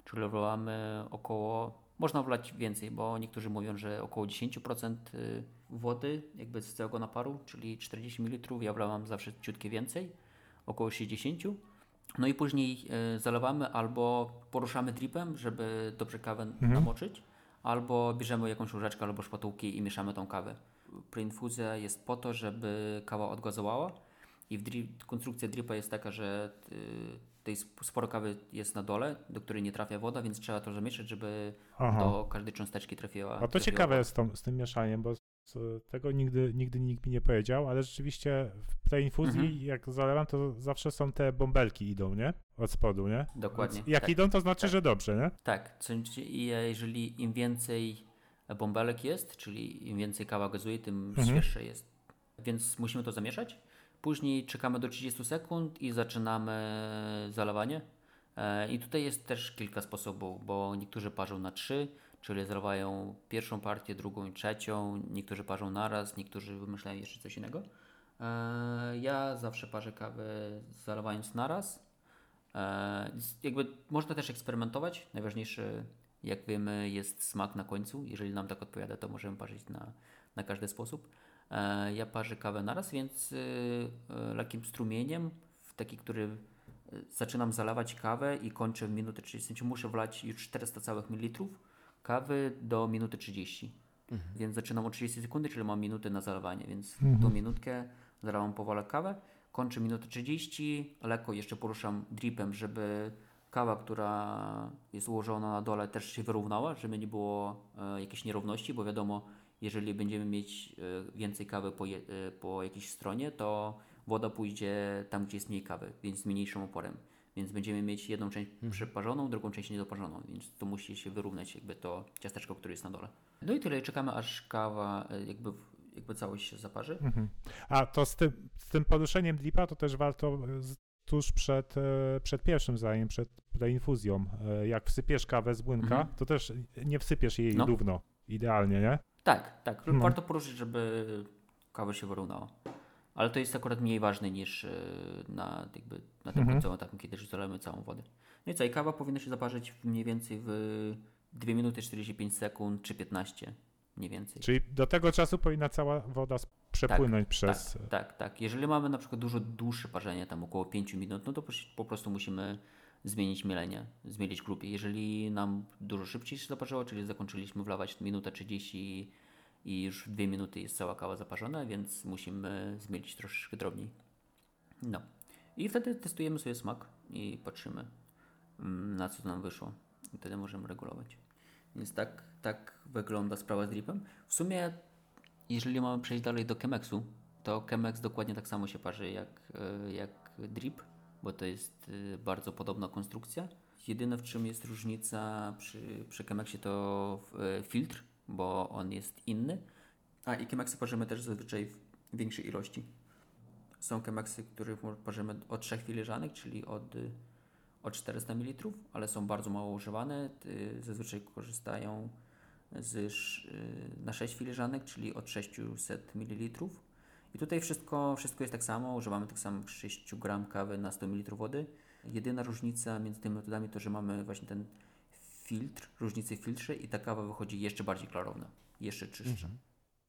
czyli wlewamy około, można wlać więcej, bo niektórzy mówią, że około 10% y, wody jakby z całego naparu, czyli 40 ml, ja wlewam zawsze ciutkie więcej, około 60. No i później y, zalewamy albo poruszamy dripem, żeby dobrze kawę namoczyć, albo bierzemy jakąś łyżeczkę albo szpatułki i mieszamy tą kawę. Preinfuzja jest po to, żeby kawa odgazowała i drip, konstrukcja dripa jest taka, że y, tej sp- sporo kawy jest na dole, do której nie trafia woda, więc trzeba to zamieszać, żeby Aha. do każdej cząsteczki trafiła. A to ciekawe woda. jest tą, z tym mieszaniem, bo z, tego nigdy, nigdy nikt mi nie powiedział, ale rzeczywiście w tej infuzji, Mhm. jak zalewam, to zawsze są te bąbelki idą, nie? Od spodu, nie? Dokładnie. Więc jak tak. idą, to znaczy, tak. że dobrze, nie? Tak, jeżeli im więcej bąbelek jest, czyli im więcej kawa gazuje, tym Mhm. świeższe jest. Więc musimy to zamieszać. Później czekamy do 30 sekund i zaczynamy zalewanie. E, I tutaj jest też kilka sposobów, bo niektórzy parzą na trzy, czyli zalewają pierwszą partię, drugą i trzecią. Niektórzy parzą naraz, niektórzy wymyślają jeszcze coś innego. E, Ja zawsze parzę kawę zalewając naraz. E, Jakby można też eksperymentować. Najważniejsze, jak wiemy, jest smak na końcu. Jeżeli nam tak odpowiada, to możemy parzyć na, na każdy sposób. E, Ja parzę kawę naraz, więc y, y, lekkim strumieniem, w taki, który y, zaczynam zalewać kawę i kończę w minutę 30. Muszę wlać już 400 całych mililitrów kawy do minuty 30. Więc zaczynam o 30 sekundy, czyli mam minutę na zalewanie, więc tą minutkę zalewam powolę kawę, kończę minutę 30, lekko jeszcze poruszam dripem, żeby kawa, która jest ułożona na dole też się wyrównała, żeby nie było e, jakiejś nierówności, bo wiadomo, jeżeli będziemy mieć e, więcej kawy po, je, e, po jakiejś stronie, to woda pójdzie tam, gdzie jest mniej kawy, więc z mniejszym oporem. Więc będziemy mieć jedną część przeparzoną, drugą część niedoparzoną, więc to musi się wyrównać jakby to ciasteczko, które jest na dole. No i tyle, czekamy aż kawa e, jakby, jakby całość się zaparzy. Mhm. A to z tym, z tym poruszeniem dripa to też warto e, tuż przed, e, przed pierwszym zdaniem, przed preinfuzją. Jak wsypiesz kawę z młynka, Mhm. to też nie wsypiesz jej No. równo, idealnie, nie? Tak, tak. No. Warto poruszyć, żeby kawa się wyrównała. Ale to jest akurat mniej ważne niż e, na, jakby, na tym Mhm. końcowym kiedy już zalejemy całą wodę. No i co, i kawa powinna się zaparzyć mniej więcej w 2 minuty 45 sekund czy 15 mniej więcej. Czyli do tego czasu powinna cała woda przepłynąć przez. Tak, tak, tak. Jeżeli mamy na przykład dużo dłuższe parzenie, tam około 5 minut, no to po- prostu musimy zmienić mielenie, zmienić grupie. Jeżeli nam dużo szybciej się zaparzyło, czyli zakończyliśmy wlawać minutę 30 i już w 2 minuty jest cała kawa zaparzona, więc musimy zmielić troszeczkę drobniej. No. I wtedy testujemy sobie smak i patrzymy mm, na co nam wyszło. I wtedy możemy regulować. Więc tak, tak wygląda sprawa z dripem. W sumie jeżeli mamy przejść dalej do Chemexu, to Chemex dokładnie tak samo się parzy jak, e, jak drip, bo to jest e, bardzo podobna konstrukcja. Jedyne w czym jest różnica przy, przy Chemexie to e, filtr, bo on jest inny. A i Chemexy parzymy też zazwyczaj w większej ilości. Są Chemexy, których parzymy od 3 filiżanek, czyli od, y, od 400 ml, ale są bardzo mało używane. Zazwyczaj korzystają z, y, na 6 filiżanek, czyli od 600 ml. I tutaj wszystko, wszystko jest tak samo, używamy tych samych 6 gram kawy na 100 ml wody. Jedyna różnica między tymi metodami to, że mamy właśnie ten filtr, różnicę w filtrze i ta kawa wychodzi jeszcze bardziej klarowna, jeszcze czystsza.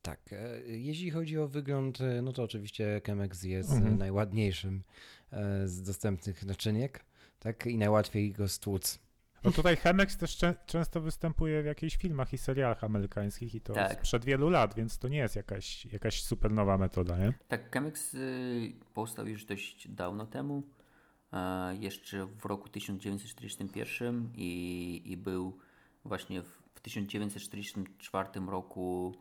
Tak, e, jeśli chodzi o wygląd, e, no to oczywiście Chemex jest Mhm. e, najładniejszym e, z dostępnych naczyniek, tak, i najłatwiej go stłuc. No tutaj Chemex też czę- często występuje w jakichś filmach i serialach amerykańskich i to Tak. sprzed wielu lat, więc to nie jest jakaś, jakaś super nowa metoda, nie? Tak, Chemex y, powstał już dość dawno temu, jeszcze w roku 1941 i, i był właśnie w, w 1944 roku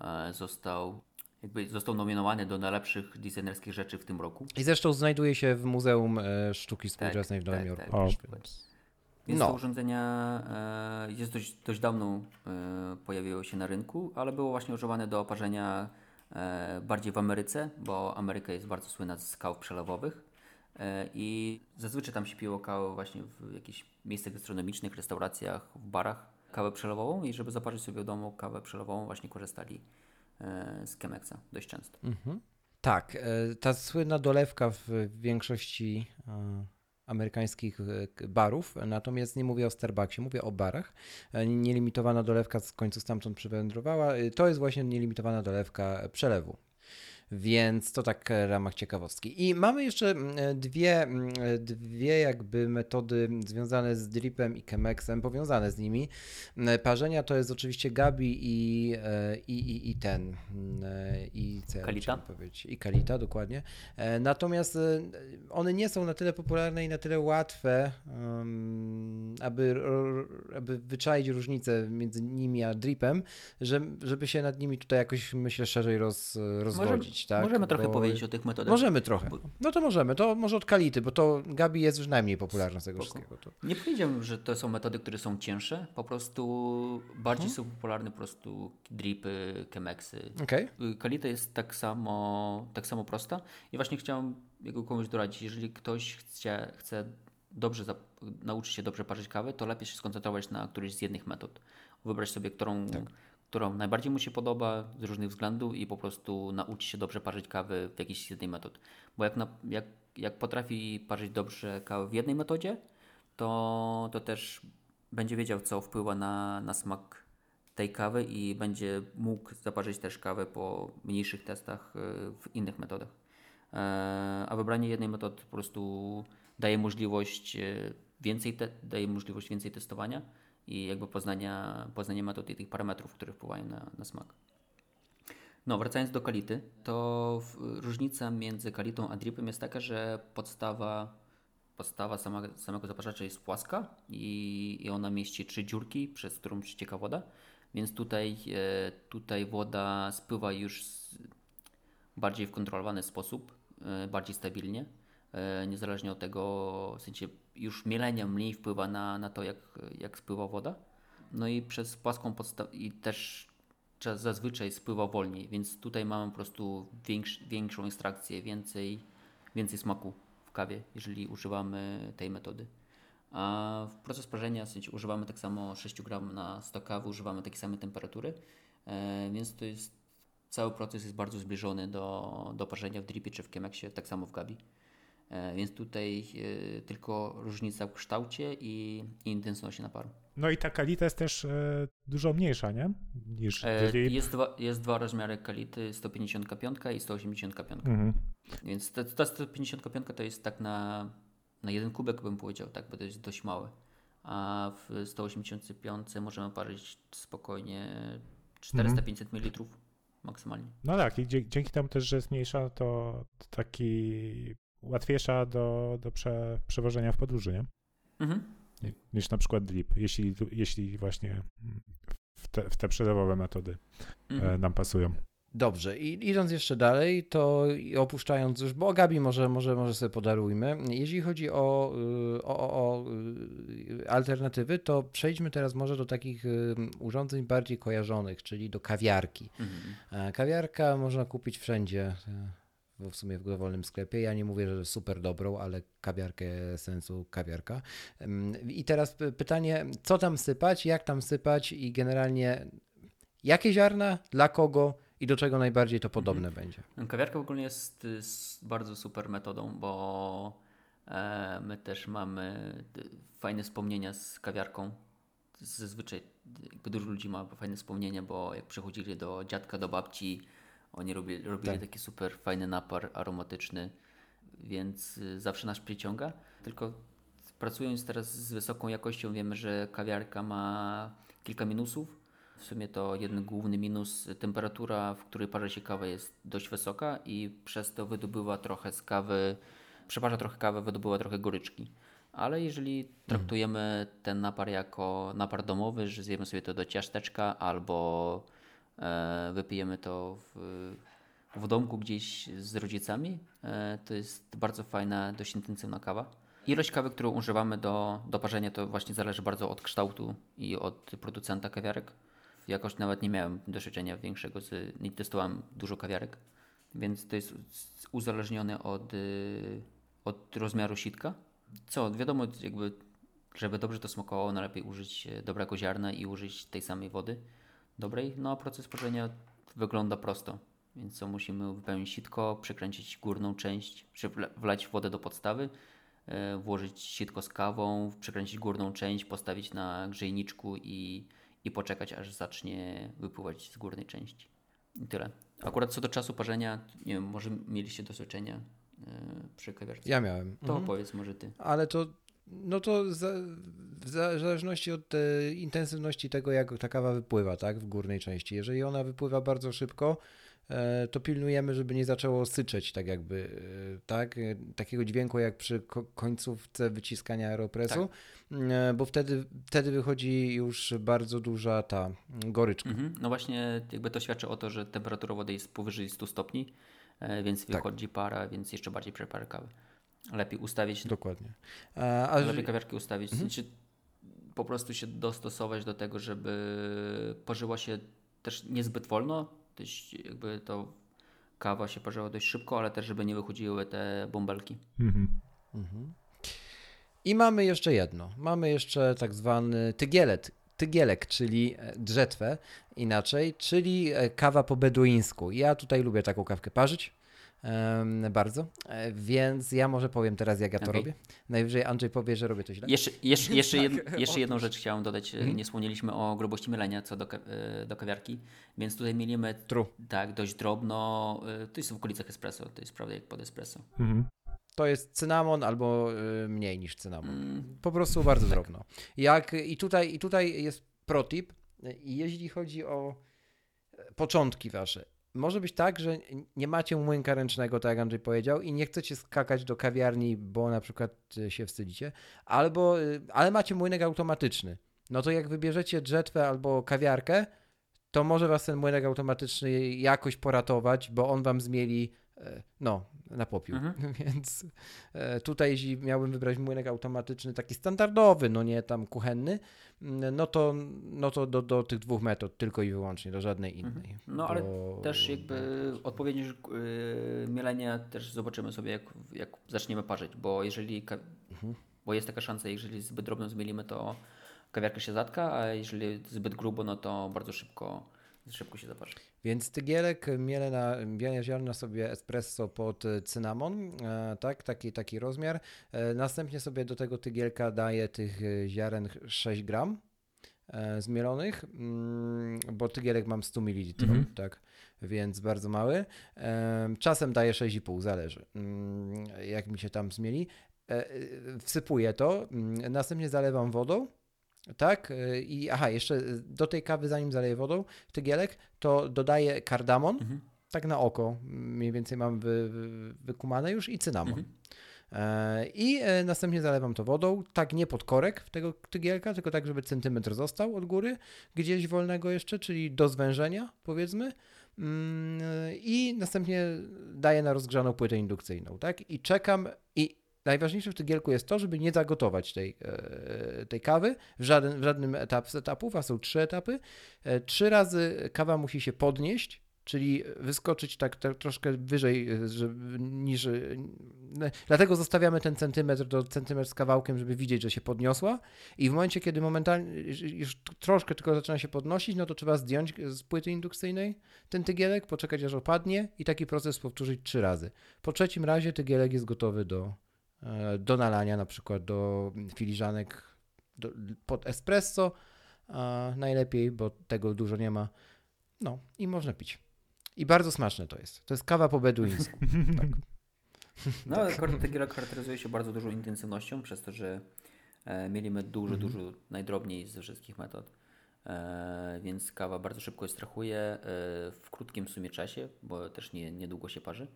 e, został jakby został nominowany do najlepszych designerskich rzeczy w tym roku. I zresztą znajduje się w Muzeum e, Sztuki Współczesnej w Nowym tak, Jorku. tak. Też, więc- Więc No. to urządzenia e, jest dość, dość dawno e, pojawiło się na rynku, ale było właśnie używane do oparzenia e, bardziej w Ameryce, bo Ameryka jest bardzo słynna z kaw przelewowych e, i zazwyczaj tam się piło kawę właśnie w jakichś miejscach gastronomicznych, restauracjach, w barach, kawę przelewową i żeby zaparzyć sobie w domu kawę przelewową właśnie korzystali e, z Chemexa dość często. Mhm. Tak, e, ta słynna dolewka w większości e, amerykańskich e, barów, natomiast nie mówię o Starbucksie, mówię o barach. E, Nielimitowana dolewka w końcu stamtąd przywędrowała. E, To jest właśnie nielimitowana dolewka przelewu. Więc to tak w ramach ciekawostki. I mamy jeszcze mm, e, dwie, mm, e, dwie jakby metody związane z dripem i chemexem, powiązane z nimi. Mm, Parzenia to jest oczywiście Gabi i, e, i, i, i ten. e, I co Kalita? powiedzieć? I Kalita, dokładnie. E, Natomiast e, one nie są na tyle popularne i na tyle łatwe, aby, aby wyczaić różnicę między nimi a dripem, że, żeby się nad nimi tutaj jakoś, myślę, szerzej roz, rozwodzić. Tak? możemy trochę Bo- powiedzieć o tych metodach. Możemy trochę. No to możemy. To może od Kality, bo to Gabi jest już najmniej popularna z tego Spoko. wszystkiego. To... Nie powiedziałbym, że to są metody, które są cięższe, po prostu bardziej Mhm. są popularne po prostu dripy, chemexy. Okej. Y, Kalita jest tak samo, tak samo prosta i właśnie chciałem jego komuś doradzić, jeżeli ktoś chce, chce dobrze nauczyć się dobrze parzyć kawę, to lepiej się skoncentrować na którejś z jednych metod. Wybrać sobie, którą, Tak. Którą najbardziej mu się podoba z różnych względów i po prostu nauczyć się dobrze parzyć kawę w jakiejś jednej metod. Bo jak, na, jak, jak potrafi parzyć dobrze kawę w jednej metodzie, to, to też będzie wiedział, co wpływa na, na smak tej kawy i będzie mógł zaparzyć też kawę po mniejszych testach y, w innych metodach. E, A wybranie jednej metody po prostu daje możliwość y, więcej, te, daje możliwość więcej testowania i jakby poznania, poznania metod i tych parametrów, które wpływają na, na smak. No, wracając do kality, to różnica między kalitą a dripem jest taka, że podstawa, podstawa sama, samego zaparzacza jest płaska i, i ona mieści trzy dziurki, przez którą przecieka woda, więc tutaj, e, tutaj woda spływa już bardziej w kontrolowany sposób, e, bardziej stabilnie, e, niezależnie od tego, w sensie już mielenie mniej wpływa na, na to, jak, jak spływa woda. No i przez płaską podstawę i też zazwyczaj spływa wolniej, więc tutaj mamy po prostu większ, większą ekstrakcję, więcej, więcej smaku w kawie, jeżeli używamy tej metody. A w proces parzenia używamy tak samo 6 gram na 100 kawy, używamy takiej samej temperatury, e, więc to jest cały proces jest bardzo zbliżony do, do parzenia w dripie czy w Chemex, tak samo w Gabi. E, więc tutaj e, tylko różnica w kształcie i, i intensywności naparu. No i ta kalita jest też e, dużo mniejsza, nie? Niż jest, dwa, jest dwa rozmiary kality, 155 i 185. Mhm. Więc ta, ta 155 to jest tak na, na jeden kubek bym powiedział, tak, bo to jest dość małe. A w 185 możemy parzyć spokojnie 400-500 ml maksymalnie. No tak, i dzięki temu też, że jest mniejsza, to taki łatwiejsza do, do prze, przewożenia w podróży, nie? Mhm. Niż na przykład drip, jeśli, jeśli właśnie w te, w te przerobowe metody Mhm. e, nam pasują. Dobrze, i idąc jeszcze dalej, to opuszczając już, bo o Gabi może, może, może sobie podarujmy. Jeśli chodzi o, y, o, o, o y, alternatywy, to przejdźmy teraz może do takich y, urządzeń bardziej kojarzonych, czyli do kawiarki. Mhm. E, Kawiarka można kupić wszędzie, w sumie w dowolnym sklepie. Ja nie mówię, że super dobrą, ale kawiarkę sensu kawiarka. I teraz py- pytanie, co tam sypać, jak tam sypać i generalnie jakie ziarna, dla kogo i do czego najbardziej to podobne będzie. Kawiarka ogólnie jest, jest bardzo super metodą, bo e, my też mamy fajne wspomnienia z kawiarką. Zazwyczaj dużo ludzi ma fajne wspomnienia, bo jak przychodzili do dziadka, do babci, oni robili, robili Tak. taki super fajny napar aromatyczny, więc y, zawsze nas przyciąga. Tylko pracując teraz z wysoką jakością wiemy, że kawiarka ma kilka minusów. W sumie to jeden główny minus, temperatura, w której parzy się kawa jest dość wysoka i przez to wydobywa trochę z kawy, przeparza trochę kawę, wydobywa trochę goryczki. Ale jeżeli traktujemy ten napar jako napar domowy, że zjemy sobie to do ciasteczka albo wypijemy to w, w domku gdzieś z rodzicami, e, to jest bardzo fajna, dość intensywna kawa. Ilość kawy, którą używamy do, do parzenia, to właśnie zależy bardzo od kształtu i od producenta kawiarek. Jakoś nawet nie miałem doświadczenia większego, z, nie testowałem dużo kawiarek, więc to jest uzależnione od, y, od rozmiaru sitka. Co, wiadomo, jakby, żeby dobrze to smakowało, najlepiej użyć e, dobrego ziarna i użyć tej samej wody dobrej. No a proces parzenia wygląda prosto. Więc co, musimy wypełnić sitko, przykręcić górną część, wlać wodę do podstawy, e, włożyć sitko z kawą, przykręcić górną część, postawić na grzejniczku i, i poczekać, aż zacznie wypływać z górnej części. I tyle. Akurat co do czasu parzenia, nie wiem, może mieliście doświadczenia e, przy kawiarce. Ja miałem. To Mhm. opowiedz może ty. Ale to, no to za, w zależności od e, intensywności tego, jak ta kawa wypływa, tak, w górnej części. Jeżeli ona wypływa bardzo szybko, e, to pilnujemy, żeby nie zaczęło syczeć, tak jakby, e, tak, takiego dźwięku jak przy ko- końcówce wyciskania aeropresu, e, bo wtedy, wtedy wychodzi już bardzo duża ta goryczka. Mhm. No właśnie, jakby to świadczy o to, że temperatura wody jest powyżej 100 stopni, więc Tak. wychodzi para, więc jeszcze bardziej przeparę kawy. Lepiej ustawić, Dokładnie. A, a, lepiej kawiarki ustawić, znaczy po prostu się dostosować do tego, żeby parzyła się też niezbyt wolno, też jakby to kawa się parzyła dość szybko, ale też żeby nie wychodziły te bąbelki. Mhm. I mamy jeszcze jedno. Mamy jeszcze tak zwany tygielet, tygielek, czyli e, drzetwę inaczej, czyli e, kawa po beduińsku. Ja tutaj lubię taką kawkę parzyć. Bardzo, E, więc ja może powiem teraz, jak ja to Okej. robię. Najwyżej Andrzej powie, że robię to źle. Jeszcze, jeszcze, jeszcze, jed, Tak, jeszcze jedną rzecz chciałem dodać. E, Nie wspomnieliśmy o grubości mylenia co do, e, do kawiarki, więc tutaj mielimy True. tak dość drobno. To jest w okolicach espresso, to jest prawda jak pod espresso. Mhm. To jest cynamon albo mniej niż cynamon. Mm, Po prostu bardzo drobno. Jak, i, tutaj, I tutaj jest protip. I jeśli chodzi o początki wasze, może być tak, że nie macie młynka ręcznego, tak jak Andrzej powiedział, i nie chcecie skakać do kawiarni, bo na przykład e, się wstydzicie, albo, y, ale macie młynek automatyczny. No to jak wybierzecie drzetwę albo kawiarkę, to może was ten młynek automatyczny jakoś poratować, bo on wam zmieli, e, no, na popiół. Mhm. Więc e, tutaj, jeśli miałbym wybrać młynek automatyczny, taki standardowy, no nie tam kuchenny, mm, no to, no to do, do tych dwóch metod tylko i wyłącznie, do żadnej innej. No, ale Bo- też jakby odpowiednie yy, mielenie też zobaczymy sobie, jak, jak zaczniemy parzyć, bo jeżeli, ka- bo jest taka szansa, jeżeli zbyt drobno zmielimy, to kawiarka się zatka, a jeżeli zbyt grubo, no to bardzo szybko szybko się zaparzy. Więc tygielek, miele, na, miele ziarna sobie espresso pod cynamon, e, tak, taki, taki rozmiar. E, następnie sobie do tego tygielka daję tych e, ziaren 6 gram zmielonych, mm, bo tygielek mam 100 ml, Mhm. tak, więc bardzo mały. Czasem daję 6,5, zależy, mm, jak mi się tam zmieli. Wsypuję to, mm, następnie zalewam wodą, tak, e, i aha, jeszcze do tej kawy, zanim zaleję wodą, tygielek, to dodaję kardamon, Mhm. tak na oko, mniej więcej mam wy, wy, wykumane już i cynamon. Mhm. E, I e, następnie zalewam to wodą, tak nie pod korek w tego tygielka, tylko tak, żeby centymetr został od góry, gdzieś wolnego jeszcze, czyli do zwężenia powiedzmy. Mm, I następnie daję na rozgrzaną płytę indukcyjną, tak? I czekam i najważniejsze w tygielku jest to, żeby nie zagotować tej, e, tej kawy w, żaden, w żadnym etap z etapów, a są trzy etapy. E, Trzy razy kawa musi się podnieść, czyli wyskoczyć tak, tak troszkę wyżej e, żeby, niż. Dlatego zostawiamy ten centymetr do centymetr z kawałkiem, żeby widzieć, że się podniosła. I w momencie, kiedy momentalnie już troszkę tylko zaczyna się podnosić, no to trzeba zdjąć z płyty indukcyjnej ten tygielek, poczekać aż opadnie i taki proces powtórzyć trzy razy. Po trzecim razie tygielek jest gotowy do, do nalania, na przykład do filiżanek do, pod espresso. A najlepiej, bo tego dużo nie ma. No i można pić. I bardzo smaczne to jest. To jest kawa po beduińsku. tak. No, tak. Tequila charakteryzuje się bardzo dużą intensywnością, przez to, że e, mielimy dużo, Mhm. dużo najdrobniej ze wszystkich metod. E, więc kawa bardzo szybko ekstrahuje e, w krótkim w sumie czasie, bo też nie, niedługo się parzy.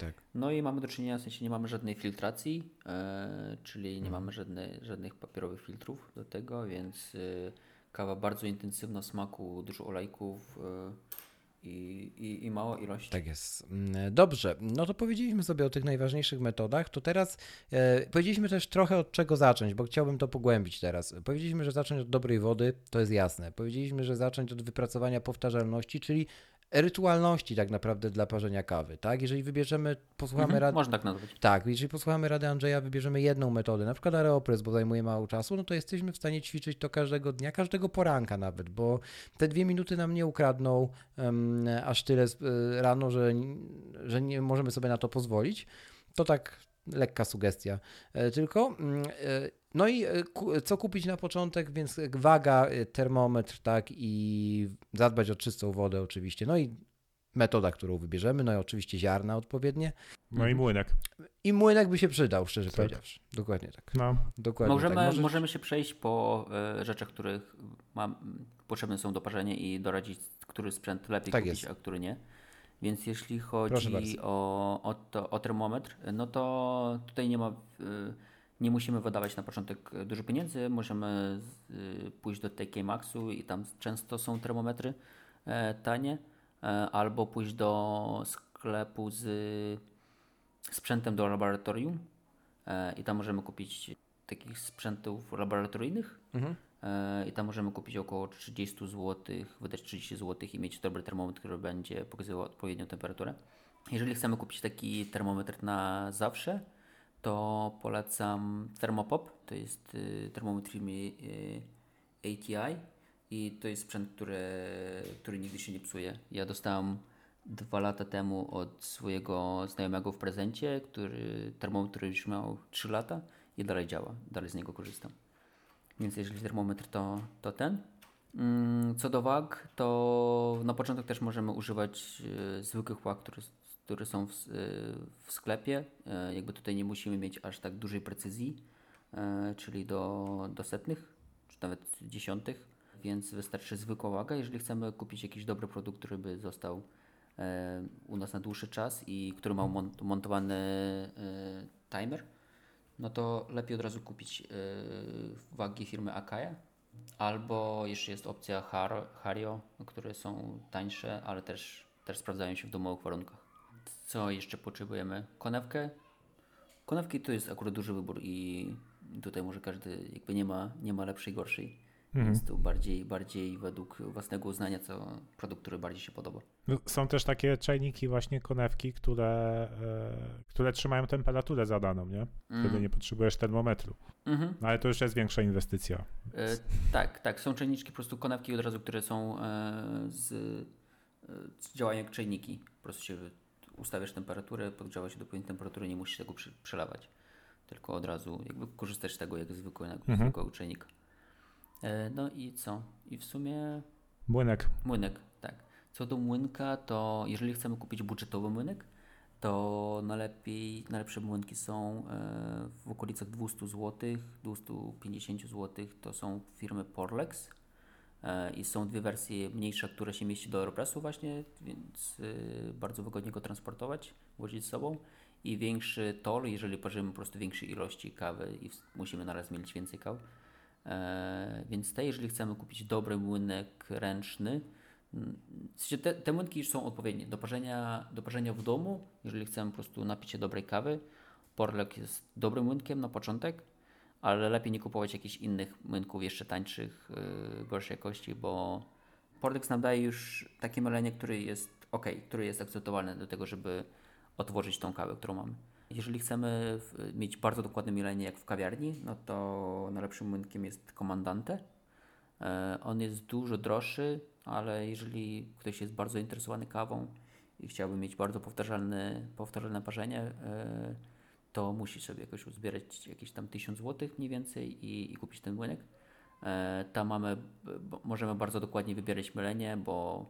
Tak. No i mamy do czynienia, w sensie nie mamy żadnej filtracji, e, czyli Mhm. nie mamy żadnej, żadnych papierowych filtrów do tego, więc e, kawa bardzo intensywna w smaku, dużo olejków e, i, i, i mała ilość. Tak jest. Mm, Dobrze, no to powiedzieliśmy sobie o tych najważniejszych metodach, to teraz e, powiedzieliśmy też trochę od czego zacząć, bo chciałbym to pogłębić teraz. Powiedzieliśmy, że zacząć od dobrej wody, to jest jasne. Powiedzieliśmy, że zacząć od wypracowania powtarzalności, czyli rytualności tak naprawdę dla parzenia kawy, tak? Jeżeli wybierzemy, posłuchamy Mhm, rad... Można tak nazwać. Tak, jeżeli posłuchamy rady Andrzeja, wybierzemy jedną metodę, na przykład aeropress, bo zajmuje mało czasu, no to jesteśmy w stanie ćwiczyć to każdego dnia, każdego poranka nawet, bo te dwie minuty nam nie ukradną em, aż tyle e, rano, że, że nie możemy sobie na to pozwolić. To tak lekka sugestia e, tylko. No i e, co kupić na początek, więc waga, e, termometr, tak i zadbać o czystą wodę oczywiście. No i metoda, którą wybierzemy, no i oczywiście ziarna odpowiednie. No i młynek. I młynek by się przydał, szczerze Tak. powiedziawszy. Dokładnie tak. No, Dokładnie Możemy, tak. Możesz- możemy się przejść po e, rzeczach, których mam, potrzebne są do parzenia i doradzić, który sprzęt lepiej Tak kupić, jest. a który nie. Więc jeśli chodzi o, o, to, o termometr, no to tutaj nie ma, nie musimy wydawać na początek dużo pieniędzy. Możemy e, pójść do TK Maxu i tam często są termometry e, tanie, e, albo pójść do sklepu z sprzętem do laboratorium e, i tam możemy kupić takich sprzętów laboratoryjnych Mhm. e, i tam możemy kupić około 30 zł, wydać 30 zł i mieć dobry termometr, który będzie pokazywał odpowiednią temperaturę. Jeżeli chcemy kupić taki termometr na zawsze, to polecam Thermopop. To jest y, termometr firmy y, ATI i to jest sprzęt, który, który nigdy się nie psuje. Ja dostałem dwa lata temu od swojego znajomego w prezencie, który termometr już miał 3 lata i dalej działa, dalej z niego korzystam. Więc jeżeli termometr to, to ten. Mm, Co do wag, to na początek też możemy używać e, zwykłych wag, które, które są w, e, w sklepie. E, jakby tutaj nie musimy mieć aż tak dużej precyzji, e, czyli do, do setnych, czy nawet dziesiątych, więc wystarczy zwykła waga. Jeżeli chcemy kupić jakiś dobry produkt, który by został u nas na dłuższy czas i który ma mont- montowany timer, no to lepiej od razu kupić wagi firmy Akaya. Albo jeszcze jest opcja Har- Hario, które są tańsze, ale też, też sprawdzają się w domowych warunkach. Co jeszcze potrzebujemy? Konewkę. Konewki to jest akurat duży wybór i tutaj może każdy jakby nie ma, nie ma lepszej, gorszej. mhm. więc tu bardziej, bardziej według własnego uznania, co produkt, który bardziej się podoba. No, są też takie czajniki, właśnie konewki, które, e, które trzymają temperaturę zadaną, nie? Wtedy mm. nie potrzebujesz termometru. Mhm. No ale to już jest większa inwestycja. E, tak, tak. Są czajniczki, po prostu konewki od razu, które są e, z, z działają jak czajniki. Po prostu się ustawiasz temperaturę, podgrzewa się do pewnej temperatury, nie musisz tego przy, przelewać. Tylko od razu jakby korzystasz z tego jak zwykłego, mhm. zwykłego czajnika. E, no i co? I w sumie... Młynek. Młynek, tak. Co do młynka, to jeżeli chcemy kupić budżetowy młynek, to najlepiej, najlepsze młynki są e, w okolicach 200 zł, 250 zł. To są firmy Porlex i są dwie wersje mniejsze, które się mieści do Aeropressu właśnie, więc bardzo wygodnie go transportować, wozić z sobą i większy tol, jeżeli parzymy po prostu większej ilości kawy i musimy naraz mieć więcej kaw. E, więc te, jeżeli chcemy kupić dobry młynek ręczny, mm, te, te młynki już są odpowiednie do parzenia, do parzenia w domu, jeżeli chcemy po prostu napić się dobrej kawy. Porlek jest dobrym młynkiem na początek, ale lepiej nie kupować jakichś innych młynków jeszcze tańszych, yy, gorszej jakości, bo Porlex nam daje już takie mylenie, które jest ok, które jest akceptowalne do tego, żeby otworzyć tą kawę, którą mamy. Jeżeli chcemy mieć bardzo dokładne mielenie jak w kawiarni, no to najlepszym młynkiem jest Komandante. E, on jest dużo droższy, ale jeżeli ktoś jest bardzo zainteresowany kawą i chciałby mieć bardzo powtarzalne, powtarzalne parzenie, e, to musi sobie jakoś uzbierać jakieś tam 1000 zł mniej więcej i, i kupić ten młynek. E, tam mamy, możemy bardzo dokładnie wybierać mylenie, bo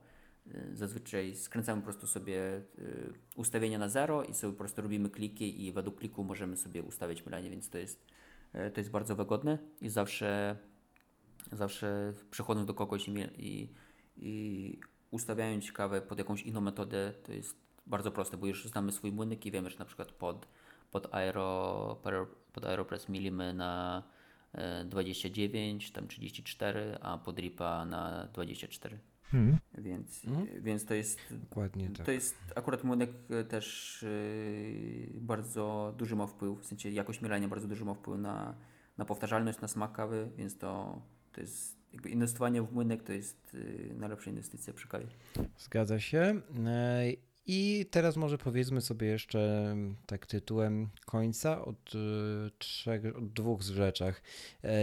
Y, zazwyczaj skręcamy po prostu sobie y, ustawienia na zero i sobie po prostu robimy kliki i według kliku możemy sobie ustawiać mylenie, więc to jest, to jest bardzo wygodne i zawsze, zawsze przechodząc do kogoś i, i, i ustawiając kawę pod jakąś inną metodę, to jest bardzo proste, bo już znamy swój młynek i wiemy, że na przykład pod, pod, aero, pod Aeropress milimy na 29, tam 34, a pod RIPA na 24. Mhm. Więc, mhm. więc to jest. Dokładnie tak. To jest akurat młynek e, też yy, bardzo duży ma wpływ, w sensie jakość mielenia bardzo duży ma wpływ na, na powtarzalność, na smak kawy, więc to, to jest jakby inwestowanie w młynek to jest yy, najlepsza inwestycja przy kawie. Zgadza się. I teraz może powiedzmy sobie jeszcze tak tytułem końca od, trzech, od dwóch rzeczach.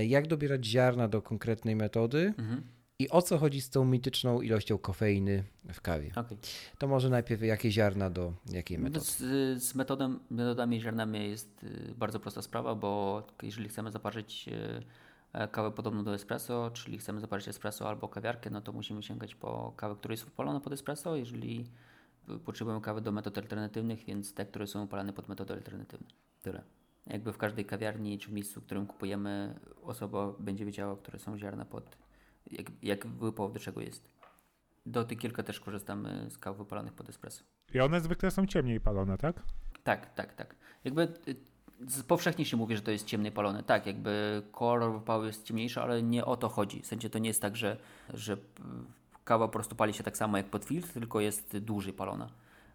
Jak dobierać ziarna do konkretnej metody? Mhm i o co chodzi z tą mityczną ilością kofeiny w kawie? Okay. To może najpierw jakie ziarna do jakiej metody? Z, z metodą, metodami ziarnami jest y, bardzo prosta sprawa, bo jeżeli chcemy zaparzyć y, e, kawę podobną do espresso, czyli chcemy zaparzyć espresso albo kawiarkę, no to musimy sięgać po kawę, która jest wypalona pod espresso. Jeżeli potrzebujemy kawy do metod alternatywnych, więc te, które są upalane pod metody alternatywne. Tyle. Jakby w każdej kawiarni czy miejscu, w którym kupujemy, osoba będzie wiedziała, które są ziarna pod jak, jak wypał do czego jest. Do tych kilka też korzystamy z kaw wypalonych pod espresso. I one zwykle są ciemniej palone, tak? Tak, tak, tak. Jakby y, powszechnie się mówi, że to jest ciemniej palone. Tak, jakby kolor wypału jest ciemniejszy, ale nie o to chodzi. W sensie to nie jest tak, że, że kawa po prostu pali się tak samo jak pod filtr, tylko jest dłużej palona.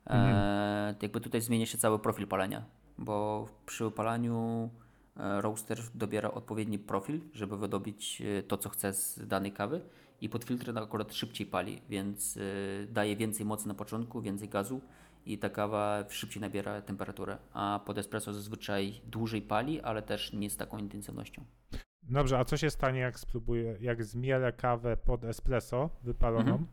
E, mhm. E, jakby tutaj zmienia się cały profil palenia, bo przy wypalaniu E, roaster dobiera odpowiedni profil, żeby wydobyć e, to, co chce z danej kawy i pod filtrem akurat szybciej pali, więc daje więcej mocy na początku, więcej gazu i ta kawa szybciej nabiera temperaturę, a pod espresso zazwyczaj dłużej pali, ale też nie z taką intensywnością. Dobrze, a co się stanie, jak spróbuję, jak zmielę kawę pod espresso wypaloną? Mhm.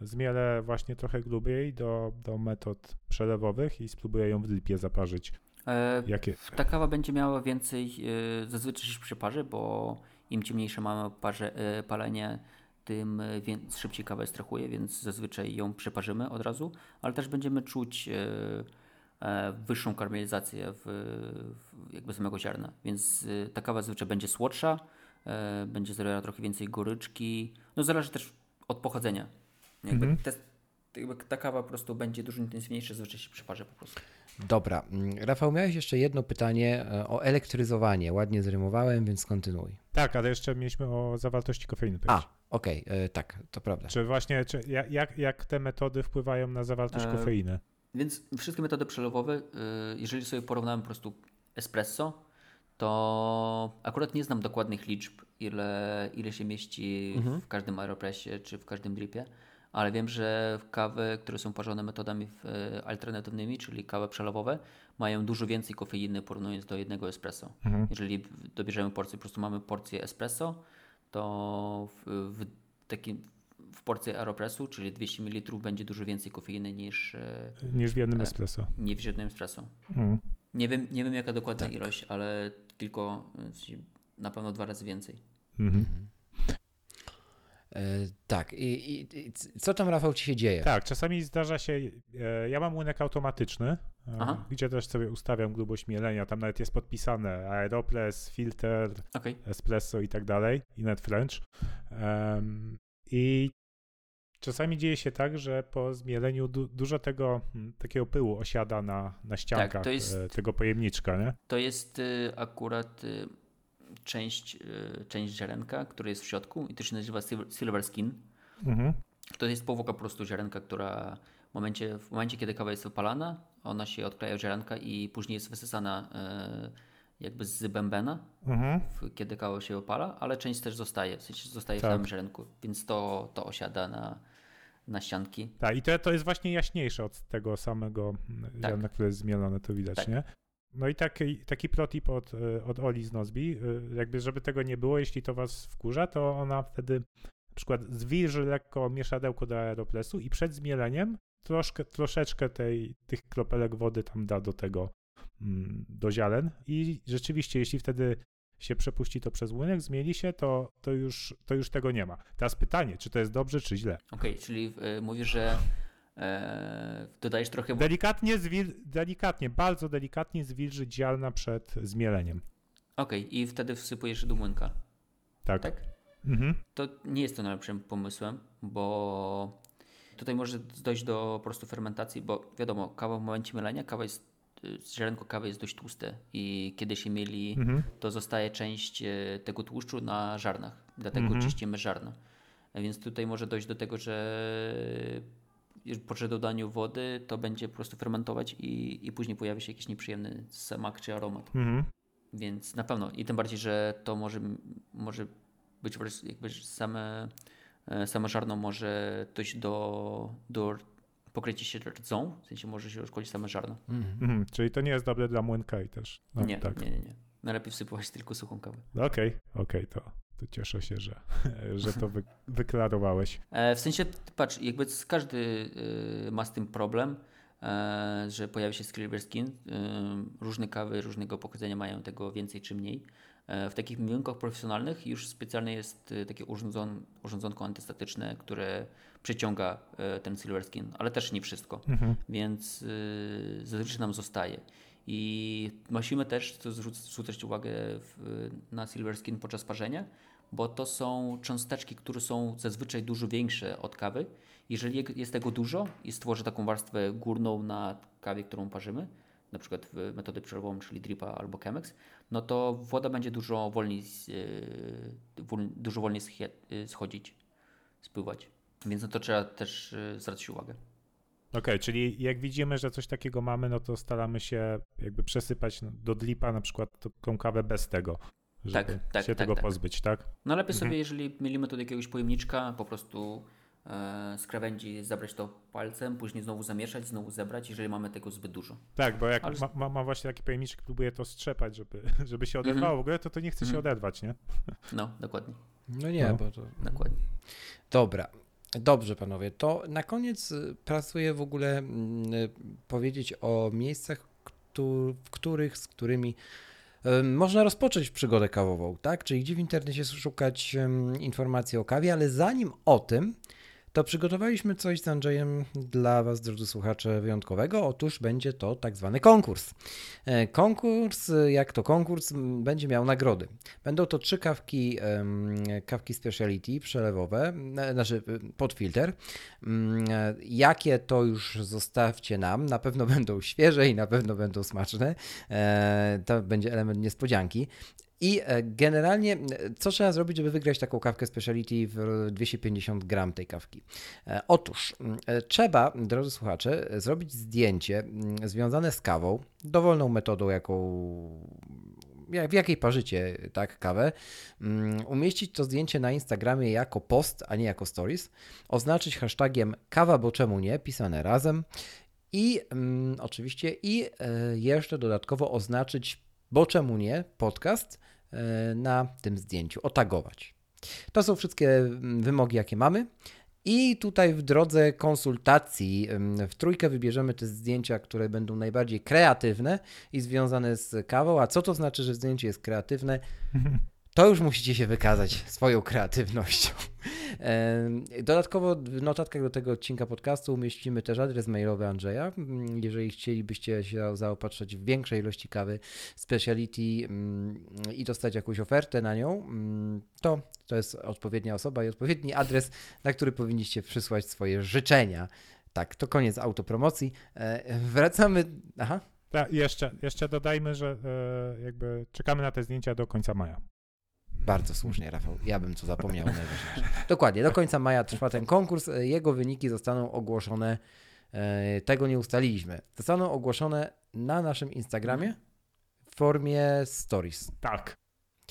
Zmielę właśnie trochę grubiej do, do metod przelewowych i spróbuję ją w lipie zaparzyć. E, Jakie? Ta kawa będzie miała więcej, e, zazwyczaj się przy parze, bo im ciemniejsze mamy parze, e, palenie, tym więc szybciej kawa strachuje, więc zazwyczaj ją przeparzymy od razu, ale też będziemy czuć wyższą karmelizację w, w jakby samego ziarna, więc ta kawa zazwyczaj będzie słodsza, będzie zawierała trochę więcej goryczki, no zależy też od pochodzenia. Jakby mhm. te, jakby ta kawa po prostu będzie dużo intensywniejsza, zazwyczaj się przeparzy po prostu. Dobra. Mm, Rafał, miałeś jeszcze jedno pytanie e, o elektryzowanie. Ładnie zrymowałem, więc kontynuuj. Tak, ale jeszcze mieliśmy o zawartości kofeiny. A, okej, okay, e, tak, to prawda. Czy właśnie, czy jak, jak te metody wpływają na zawartość e, kofeiny? Więc wszystkie metody przelewowe, jeżeli sobie porównamy po prostu espresso, to akurat nie znam dokładnych liczb, ile, ile się mieści mhm. w każdym aeropresie czy w każdym dripie, ale wiem, że kawy, które są parzone metodami e, alternatywnymi, czyli kawy przelewowe, mają dużo więcej kofeiny porównując do jednego espresso. Mhm. Jeżeli dobierzemy porcję, po prostu mamy porcję espresso, to w, w takim w porcji Aeropressu, czyli 200 ml, będzie dużo więcej kofeiny niż, e, niż w jednym espresso. Nie w jednym espresso. Mhm. Nie, wiem, nie wiem jaka dokładna tak. ilość, ale tylko na pewno dwa razy więcej. Mhm. E, tak, I, I, co tam Rafał ci się dzieje? Tak, czasami zdarza się, e, ja mam młynek automatyczny, e, Aha. gdzie też sobie ustawiam grubość mielenia, tam nawet jest podpisane Aeropress, filter, okay. espresso i tak dalej, i net French. Um, I czasami dzieje się tak, że po zmieleniu du dużo tego hmm, takiego pyłu osiada na, na ściankach tak, jest, tego pojemniczka, nie? To jest y, akurat y, część, część ziarenka, która jest w środku i to się nazywa silver skin. Mhm. To jest powłoka po prostu ziarenka, która w momencie, w momencie, kiedy kawa jest wypalana, ona się odkleja ziarenka i później jest wysysana jakby z bębena, mhm. kiedy kawa się opala, ale część też zostaje, w sensie zostaje tak. w samym ziarenku, więc to, to osiada na, na ścianki. Tak, i to, to jest właśnie jaśniejsze od tego samego tak. ziarna, które jest zmielone, to widać, tak. nie? No i taki, taki protip od, od Oli z Nozbi, jakby żeby tego nie było, jeśli to was wkurza, to ona wtedy na przykład zwilży lekko mieszadełko do aeropresu i przed zmieleniem troszkę, troszeczkę tej, tych kropelek wody tam da do tego, mm, do ziaren i rzeczywiście, jeśli wtedy się przepuści to przez młynek, zmieni się, to, to, już, to już tego nie ma. Teraz pytanie, czy to jest dobrze, czy źle? Okej, okay, czyli y, mówisz, że e, dodajesz trochę... Delikatnie, zwil, delikatnie, bardzo delikatnie zwilży dzialna przed zmieleniem. Okej, okay, i wtedy wsypujesz do młynka. Tak. tak? Mhm. To nie jest to najlepszym pomysłem, bo tutaj może dojść do po prostu fermentacji, bo wiadomo, kawa w momencie mielenia, kawa jest ziarenko kawy jest dość tłuste i kiedy się mieli, mhm. to zostaje część e, tego tłuszczu na żarnach. Dlatego mhm. czyścimy żarno. Więc tutaj może dojść do tego, że po dodaniu wody to będzie po prostu fermentować i, i później pojawi się jakiś nieprzyjemny smak czy aromat. Mhm. Więc na pewno. I tym bardziej, że to może, może być jakby same, e, same żarno może dojść do, do pokrycie się rdzą, w sensie może się uszkodzić same żarno. Mm. Mm, czyli to nie jest dobre dla młynka i też. No, nie, tak. nie, nie, nie. Najlepiej wsypywać tylko suchą kawę. Okej, okay, okej, okay, to, to cieszę się, że, że to wy, wyklarowałeś. E, w sensie, patrz, jakby każdy y, ma z tym problem, e, że pojawi się silver skin. Y, różne kawy różnego pochodzenia mają tego więcej czy mniej. E, w takich młynkach profesjonalnych już specjalnie jest y, takie urządzon, urządzonko antystatyczne, które przyciąga e, ten silver skin, ale też nie wszystko, mhm. więc zazwyczaj nam zostaje. I musimy też zwrócić uwagę w, na silver skin podczas parzenia, bo to są cząsteczki, które są zazwyczaj dużo większe od kawy. Jeżeli jest tego dużo i stworzy taką warstwę górną na kawie, którą parzymy, na przykład w metodę przerwową, czyli dripa albo chemex, no to woda będzie dużo wolniej, e, dużo wolniej e, schodzić, spływać. Więc na to trzeba też e, zwracać uwagę. Okej, okay, czyli jak widzimy, że coś takiego mamy, no to staramy się jakby przesypać do dripa na przykład tą kawę bez tego. Żeby tak, tak, się tak, tego tak. pozbyć, tak? No lepiej mhm. sobie, jeżeli mielimy to do jakiegoś pojemniczka, po prostu z krawędzi zabrać to palcem, później znowu zamieszać, znowu zebrać, jeżeli mamy tego zbyt dużo. Tak, bo jak Ale... ma, ma, ma, właśnie taki pojemniczek, próbuje to strzepać, żeby, żeby się oderwało mm -hmm. w ogóle, to to nie chce się mm -hmm. oderwać, nie? No, dokładnie. No nie, no. bo to... Dokładnie. Dobra. Dobrze, panowie. To na koniec y, pracuję w ogóle mm, y, powiedzieć o miejscach, w których, z którymi można rozpocząć przygodę kawową, tak? Czyli gdzie w internecie szukać informacji o kawie, ale zanim o tym, to przygotowaliśmy coś z Andrzejem dla Was, drodzy słuchacze, wyjątkowego. Otóż będzie to tak zwany konkurs. E, konkurs, jak to konkurs, będzie miał nagrody. Będą to trzy kawki, kawki speciality przelewowe, e, znaczy e, pod filtr. Jakie to już zostawcie nam, na pewno będą świeże i na pewno będą smaczne. To będzie element niespodzianki. I e, generalnie, e, co trzeba zrobić, żeby wygrać taką kawkę speciality w 250 gram tej kawki? E, otóż trzeba, drodzy słuchacze, zrobić zdjęcie związane z kawą, dowolną metodą, jaką w jakiej parzycie tak kawę, umieścić to zdjęcie na Instagramie jako post, a nie jako stories, oznaczyć hashtagiem kawa, bo czemu nie, pisane razem i mm, oczywiście i e, jeszcze dodatkowo oznaczyć, bo czemu nie, podcast e, na tym zdjęciu, otagować. To są wszystkie mm, wymogi, jakie mamy. I tutaj w drodze konsultacji w trójkę wybierzemy te zdjęcia, które będą najbardziej kreatywne i związane z kawą. A co to znaczy, że zdjęcie jest kreatywne? to już musicie się wykazać swoją kreatywnością. Dodatkowo w notatkach do tego odcinka podcastu umieścimy też adres mailowy Andrzeja. Mm, jeżeli chcielibyście się zaopatrzyć w większej ilości kawy speciality mm, i dostać jakąś ofertę na nią, mm, to to jest odpowiednia osoba i odpowiedni adres, na który powinniście przysłać swoje życzenia. Tak, to koniec autopromocji. E, wracamy. Aha. Tak, jeszcze, jeszcze dodajmy, że e, jakby czekamy na te zdjęcia do końca maja. Bardzo słusznie, Rafał. Ja bym co zapomniał. Dokładnie, do końca maja trwa ten konkurs. Jego wyniki zostaną ogłoszone. E, tego nie ustaliliśmy. Zostaną ogłoszone na naszym Instagramie w formie stories. Tak.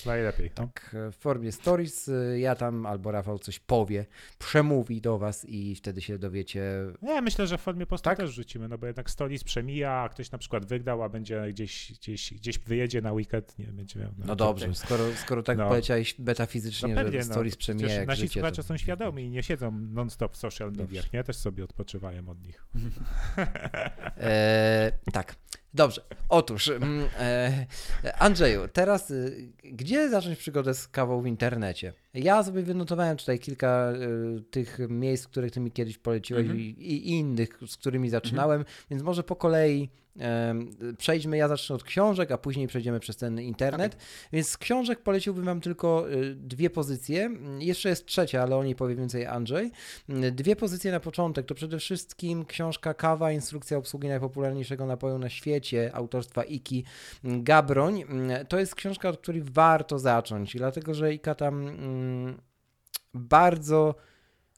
Najlepiej. No. Tak, w formie stories y, ja tam albo Rafał coś powie, przemówi do was i wtedy się dowiecie. Nie, myślę, że w formie postu tak? też rzucimy, no bo jednak stories przemija, a ktoś na przykład wygrał, a będzie gdzieś, gdzieś, gdzieś wyjedzie na weekend, nie będzie miał. No, no dobrze, skoro, skoro tak no. poleciałeś metafizycznie, no pewnie, że no. stories no, przemija jak Nasi słuchacze to... są świadomi i nie siedzą non-stop w social mediach, nie? Też sobie odpoczywają od nich. e, tak. Dobrze, otóż mm, e, Andrzeju, teraz y, gdzie zacząć przygodę z kawą w internecie? Ja sobie wynotowałem tutaj kilka y, tych miejsc, których ty mi kiedyś poleciłeś mm -hmm. i, i, innych, z którymi zaczynałem, mm -hmm. więc może po kolei Przejdźmy, ja zacznę od książek, a później przejdziemy przez ten internet. Okay. Więc z książek poleciłbym Wam tylko y, dwie pozycje. Jeszcze jest trzecia, ale o niej powie więcej Andrzej. Dwie pozycje na początek to przede wszystkim książka Kawa, instrukcja obsługi najpopularniejszego napoju na świecie, autorstwa Iki Gabroń. To jest książka, od której warto zacząć, dlatego że Ika tam mm, bardzo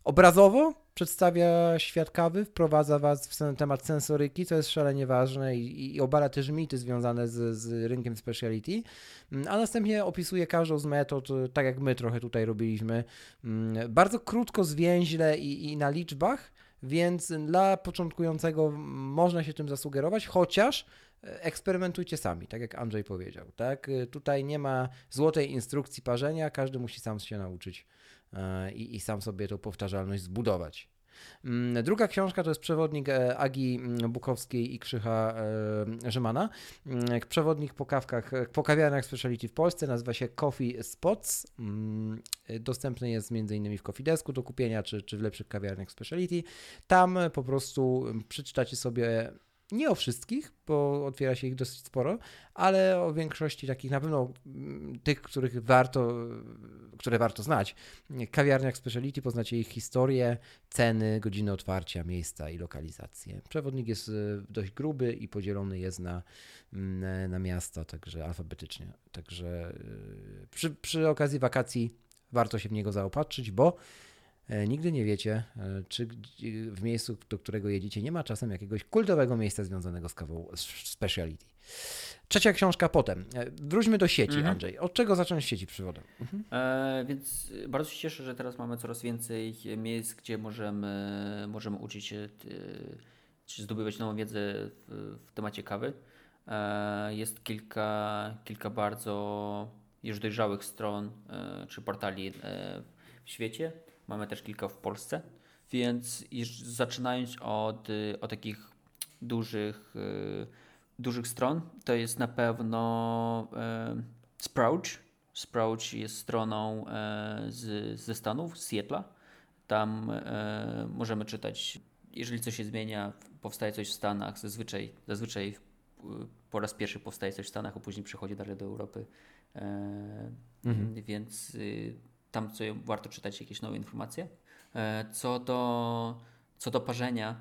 obrazowo przedstawia świat kawy, wprowadza Was w ten temat sensoryki, co jest szalenie ważne i, i obala też mity związane z, z rynkiem speciality, mm, a następnie opisuje każdą z metod, tak jak my trochę tutaj robiliśmy, mm, bardzo krótko, zwięźle i, i na liczbach, więc dla początkującego można się tym zasugerować, chociaż e, eksperymentujcie sami, tak jak Andrzej powiedział. Tak? Tutaj nie ma złotej instrukcji parzenia, każdy musi sam się nauczyć E, i, i sam sobie tą powtarzalność zbudować. Mm, druga książka to jest przewodnik e, Agi mm, Bukowskiej i Krzycha e, Rzymana. Mm, przewodnik po kawkach, po kawiarniach speciality w Polsce nazywa się Coffee Spots. Dostępny jest m.in. w Coffee Desku do kupienia, czy, czy w lepszych kawiarniach speciality. Tam po prostu przeczytacie sobie nie o wszystkich, bo otwiera się ich dosyć sporo, ale o większości takich na pewno mm, tych, których warto, które warto znać. Kawiarniach speciality poznacie ich historię, ceny, godziny otwarcia, miejsca i lokalizacje. Przewodnik jest e, dość gruby i podzielony jest na, mm, na miasta, także alfabetycznie. Także e, przy, przy okazji wakacji warto się w niego zaopatrzyć, bo E, nigdy nie wiecie, e, czy w miejscu, do którego jedziecie, nie ma czasem jakiegoś kultowego miejsca związanego z kawą speciality. Trzecia książka potem. E, wróćmy do sieci, mhm. Andrzej. Od czego zacząć sieci przywodem? Mhm. E, więc bardzo się cieszę, że teraz mamy coraz więcej miejsc, gdzie możemy, możemy uczyć się, czy zdobywać nową wiedzę w, w temacie kawy. E, jest kilka, kilka bardzo już dojrzałych stron e, czy portali w świecie Mamy też kilka w Polsce, więc zaczynając od, y, od takich dużych, y, dużych stron, to jest na pewno e, Sprouch. Sprouch jest stroną e, z, ze Stanów, z Seattle'a. Tam e, możemy czytać, jeżeli coś się zmienia, powstaje coś w Stanach, zazwyczaj, zazwyczaj po raz pierwszy powstaje coś w Stanach, a później przechodzi dalej do Europy. Mhm. Więc y, tam co warto czytać jakieś nowe informacje. E, co do, co do parzenia,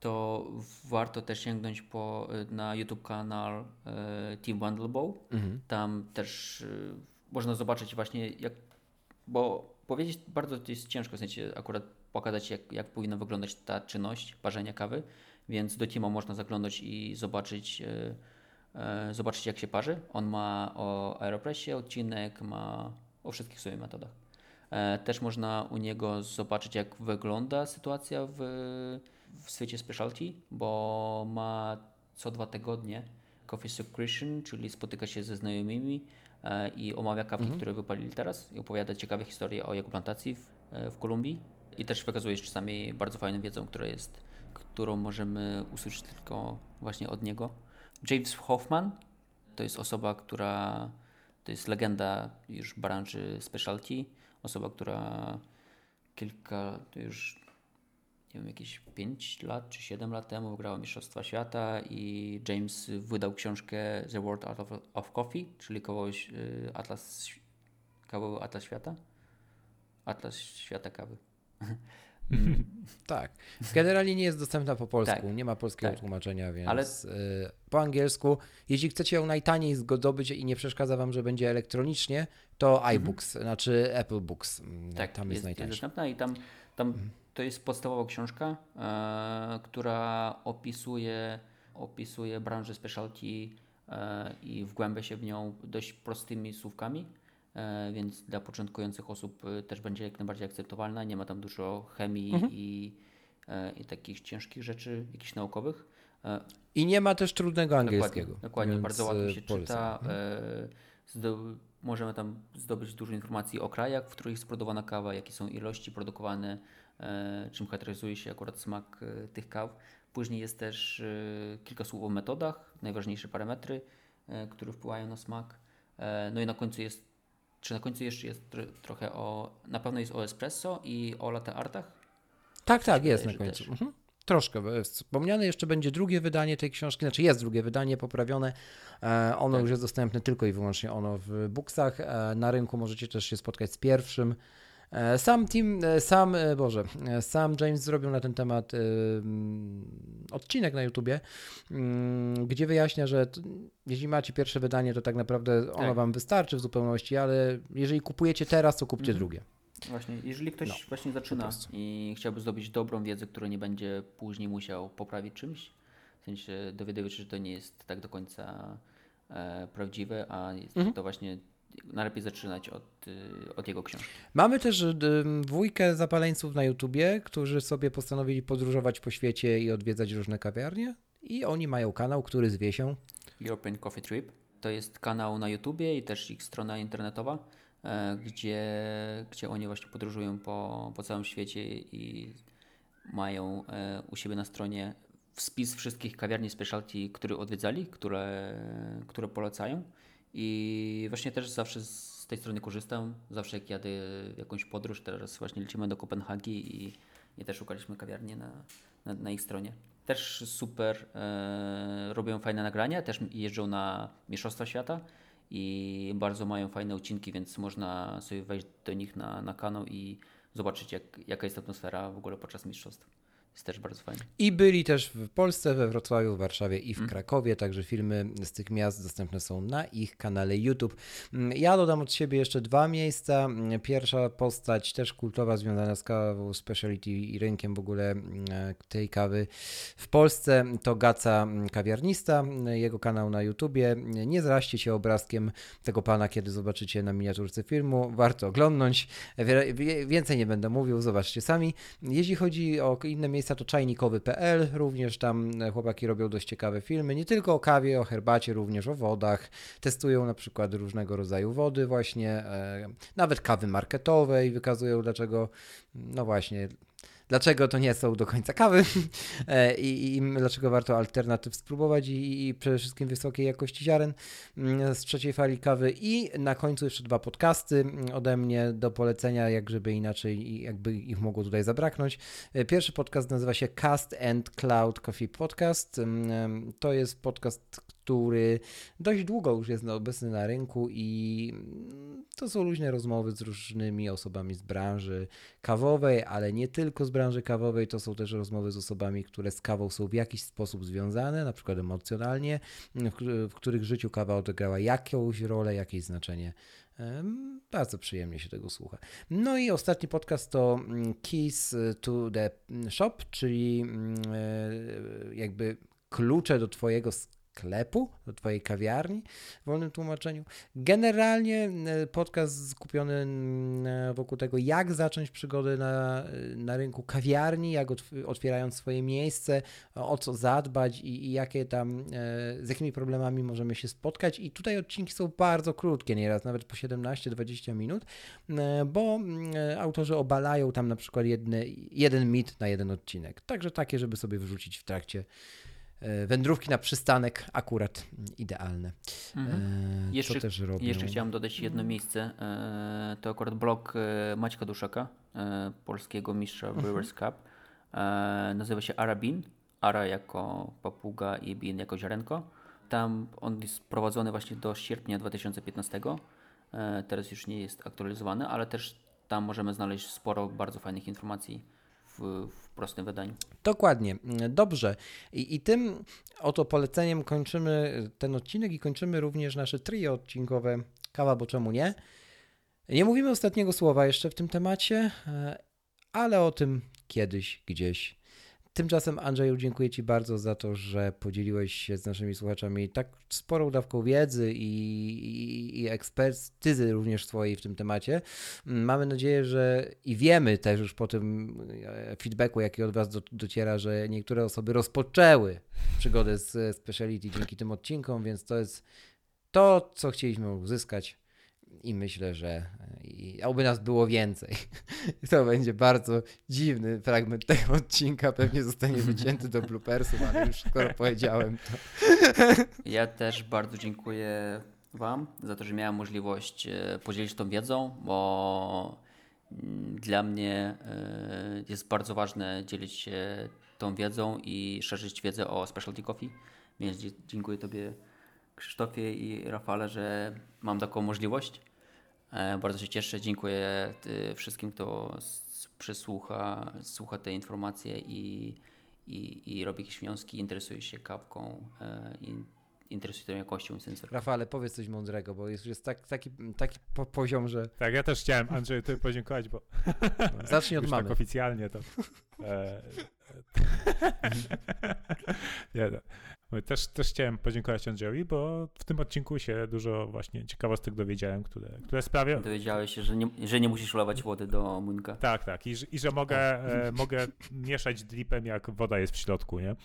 to warto też sięgnąć po, e, na YouTube kanał e, Team Wandlebow. Mhm. Tam też można zobaczyć właśnie jak, bo powiedzieć bardzo jest ciężko, w sensie akurat pokazać jak, jak powinna wyglądać ta czynność parzenia kawy, więc do Teama można zaglądać i zobaczyć zobaczyć jak się parzy. On ma o Aeropressie odcinek, ma o wszystkich swoich metodach. E, też można u niego zobaczyć jak wygląda sytuacja w, w świecie specialty, bo ma co dwa tygodnie coffee subscription, czyli spotyka się ze znajomymi e, i omawia kawki, Mhm. które wypalili teraz i opowiada ciekawe historie o jego plantacji w, e, w Kolumbii i też przekazuje czasami bardzo fajną wiedzą, która jest, którą możemy usłyszeć tylko właśnie od niego. James Hoffman to jest osoba, która to jest legenda już branży specialty, osoba, która kilka, już nie wiem, jakieś 5 lat czy 7 lat temu wygrała Mistrzostwa Świata i James wydał książkę The World Art of, of Coffee, czyli kogoś y, Atlas, kawał Atlas Świata. Atlas Świata Kawy. Tak. Generalnie nie jest dostępna po polsku, Tak. nie ma polskiego Tak. tłumaczenia, więc Ale- y, po angielsku. Jeśli chcecie ją najtaniej zdobyć i nie przeszkadza wam, że będzie elektronicznie, to iBooks, znaczy Apple Books. Mm, Mhm. Tak, tam jest, jest, jest dostępna i tam, tam to jest podstawowa książka, e, która opisuje, opisuje branżę specialty e, i wgłębia się w nią dość prostymi słówkami, więc dla początkujących osób e, też będzie jak najbardziej akceptowalna. Nie ma tam dużo chemii i, e, i takich ciężkich rzeczy, jakichś naukowych. E, I nie ma też trudnego angielskiego. Dokładnie, dokładnie bardzo łatwo się polecam. czyta. E, zdo, możemy tam zdobyć dużo informacji o krajach, w których jest produkowana kawa, jakie są ilości produkowane, e, czym charakteryzuje się akurat smak e, tych kaw. Później jest też e, kilka słów o metodach, najważniejsze parametry, e, które wpływają na smak. E, no i na końcu jest, czy na końcu jeszcze jest tr- trochę o, na pewno jest o espresso i o latte artach. Tak, tak, jest na wydaje, końcu. Mhm. Troszkę wspomniane, jeszcze będzie drugie wydanie tej książki, znaczy jest drugie wydanie poprawione. E, ono Tak. już jest dostępne tylko i wyłącznie ono w booksach. E, na rynku możecie też się spotkać z pierwszym. E, sam team, e, sam, e, Boże, sam James zrobił na ten temat odcinek na YouTubie, mm, gdzie wyjaśnia, że jeśli macie pierwsze wydanie, to tak naprawdę ono Tak. wam wystarczy w zupełności, ale jeżeli kupujecie teraz, to kupcie Mhm. drugie. Właśnie, jeżeli ktoś No, właśnie zaczyna i chciałby zdobyć dobrą wiedzę, którą nie będzie później musiał poprawić czymś, w sensie dowiadywać się, że to nie jest tak do końca e, prawdziwe, a jest Mhm. to właśnie najlepiej zaczynać od, y, od jego książki. Mamy też y, dwójkę zapaleńców na YouTubie, którzy sobie postanowili podróżować po świecie i odwiedzać różne kawiarnie. I oni mają kanał, który zwie się. European Coffee Trip to jest kanał na YouTubie i też ich strona internetowa, e, gdzie, gdzie oni właśnie podróżują po, po całym świecie i mają e, u siebie na stronie spis wszystkich kawiarni specialty, które odwiedzali, które, które polecają. I właśnie też zawsze z tej strony korzystam. Zawsze jak jadę jakąś podróż, teraz właśnie lecimy do Kopenhagi i, i też szukaliśmy kawiarni na, na, na ich stronie. Też super e, robią fajne nagrania, też jeżdżą na Mistrzostwa Świata i bardzo mają fajne odcinki, więc można sobie wejść do nich na, na kanał i zobaczyć jak, jaka jest atmosfera w ogóle podczas mistrzostw. Jest też bardzo fajne. I byli też w Polsce, we Wrocławiu, w Warszawie i w Mm. Krakowie, także filmy z tych miast dostępne są na ich kanale YouTube. Mm, Ja dodam od siebie jeszcze dwa miejsca. Mm, Pierwsza postać, też kultowa, związana z kawą, speciality i rynkiem w ogóle mm, tej kawy w Polsce, to Gaca Kawiarnista, jego kanał na YouTubie. Nie zraźcie się obrazkiem tego pana, kiedy zobaczycie na miniaturce filmu. Warto oglądnąć. Więcej nie będę mówił, zobaczcie sami. Jeśli chodzi o inne miejsca, to czajnikowy.pl, również tam e, chłopaki robią dość ciekawe filmy, nie tylko o kawie, o herbacie, również o wodach. Testują na przykład różnego rodzaju wody właśnie, e, nawet kawy marketowe i wykazują dlaczego, no właśnie, dlaczego to nie są do końca kawy e, i, i dlaczego warto alternatyw spróbować i, i przede wszystkim wysokiej jakości ziaren mm, z trzeciej fali kawy i na końcu jeszcze dwa podcasty mm, ode mnie do polecenia, jak żeby inaczej i jakby ich mogło tutaj zabraknąć. E, Pierwszy podcast nazywa się Cast and Cloud Coffee Podcast. Mm, To jest podcast, który dość długo już jest obecny na rynku i mm, to są luźne rozmowy z różnymi osobami z branży kawowej, ale nie tylko z branży kawowej, to są też rozmowy z osobami, które z kawą są w jakiś sposób związane, na przykład emocjonalnie, w, któ- w których życiu kawa odegrała jakąś rolę, jakieś znaczenie. Bardzo przyjemnie się tego słucha. No i ostatni podcast to mm, Keys to the Shop, czyli mm, e, jakby klucze do Twojego sklepu, do Twojej kawiarni w wolnym tłumaczeniu. Generalnie e, podcast skupiony mm, wokół tego, jak zacząć przygodę na, na rynku kawiarni, jak otwierając swoje miejsce, o co zadbać i, i jakie tam, z jakimi problemami możemy się spotkać. I tutaj odcinki są bardzo krótkie, nieraz nawet po 17-20 minut, bo autorzy obalają tam na przykład jedne, jeden mit na jeden odcinek. Także takie, żeby sobie wyrzucić w trakcie e, wędrówki na przystanek akurat idealne. Mhm. E, jeszcze, też robią? Jeszcze chciałem dodać jedno miejsce. E, to akurat blog Maćka Duszaka, polskiego mistrza mhm. Brewers Cup. Nazywa się Arabin. Ara jako papuga i bin jako ziarenko. Tam on jest prowadzony właśnie do sierpnia 2015. Teraz już nie jest aktualizowany, ale też tam możemy znaleźć sporo bardzo fajnych informacji w, prostym wydaniu. Dokładnie. Dobrze. I, I tym oto poleceniem kończymy ten odcinek i kończymy również nasze trio odcinkowe Kawa, bo czemu nie? Nie mówimy ostatniego słowa jeszcze w tym temacie, e, ale o tym kiedyś, gdzieś Tymczasem, Andrzeju, dziękuję Ci bardzo za to, że podzieliłeś się z naszymi słuchaczami tak sporą dawką wiedzy i, i, i ekspertyzy również swojej w tym temacie. Mamy nadzieję, że i wiemy też już po tym e, feedbacku, jaki od Was do, dociera, że niektóre osoby rozpoczęły przygodę z speciality dzięki tym odcinkom, więc to jest to, co chcieliśmy uzyskać i myślę, że i oby nas było więcej. To będzie bardzo dziwny fragment tego odcinka, pewnie zostanie wycięty do bloopersów, ale już skoro powiedziałem to. Ja też bardzo dziękuję Wam za to, że miałem możliwość e, podzielić tą wiedzą, bo mm, dla mnie e, jest bardzo ważne dzielić się tą wiedzą i szerzyć wiedzę o specialty coffee. Więc dziękuję Tobie Krzysztofie i Rafale, że mam taką możliwość. E, bardzo się cieszę. Dziękuję wszystkim, kto przysłucha, słucha tej informacji i, i, i robi jakieś wnioski, interesuje się kawką e, i interesuje się tą jakością sensorów. Rafale, powiedz coś mądrego, bo jest już tak, taki, taki po, poziom, że... Tak, ja też chciałem, Andrzej, ty podziękować, bo... Zacznij od już mamy. tak oficjalnie to... E, nie, no. Też, też chciałem podziękować Andrzejowi, bo w tym odcinku się dużo właśnie ciekawostek dowiedziałem, które, które sprawiają. Dowiedziałeś się, że nie, że nie musisz lewać wody do młynka. Tak, tak. I, i że mogę, e, mogę mieszać dripem, jak woda jest w środku, nie?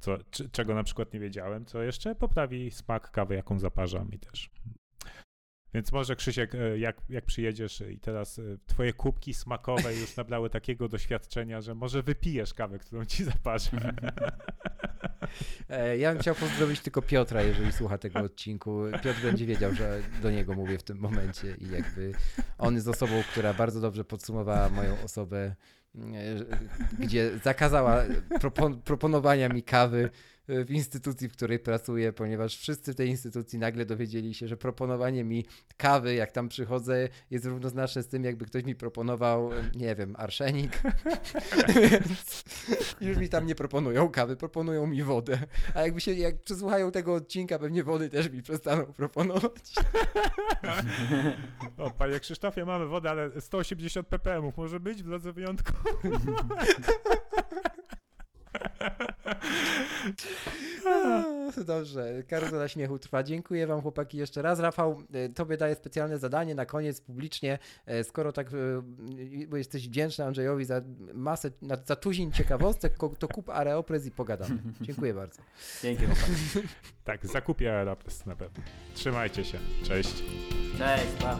Co, czego na przykład nie wiedziałem, co jeszcze poprawi smak kawy, jaką zaparzam i też więc może Krzysiek, e, jak, jak przyjedziesz i teraz e, twoje kubki smakowe już nabrały takiego doświadczenia, że może wypijesz kawę, którą ci zaparzę. E, ja bym chciał pozdrowić tylko Piotra, jeżeli słucha tego odcinku. Piotr będzie wiedział, że do niego mówię w tym momencie i jakby on jest osobą, która bardzo dobrze podsumowała moją osobę, gdzie zakazała propon proponowania mi kawy w instytucji, w której pracuję, ponieważ wszyscy w tej instytucji nagle dowiedzieli się, że proponowanie mi kawy, jak tam przychodzę, jest równoznaczne z tym, jakby ktoś mi proponował, nie wiem, arszenik. Więc już mi tam nie proponują kawy, proponują mi wodę. A jakby się, jak przesłuchają tego odcinka, pewnie wody też mi przestaną proponować. O, panie Krzysztofie, mamy wodę, ale 180 ppm może być w drodze wyjątku. Dobrze, karuzola śmiechu trwa. Dziękuję wam chłopaki jeszcze raz. Rafał, e, tobie daję specjalne zadanie na koniec publicznie, e, skoro tak, e, bo jesteś wdzięczny Andrzejowi za masę, za tuzin ciekawostek, to kup Areopres i pogadamy. Dziękuję bardzo. Dzięki chłopaki. Tak, zakupię Areopres na pewno. Trzymajcie się. Cześć. Cześć, pa.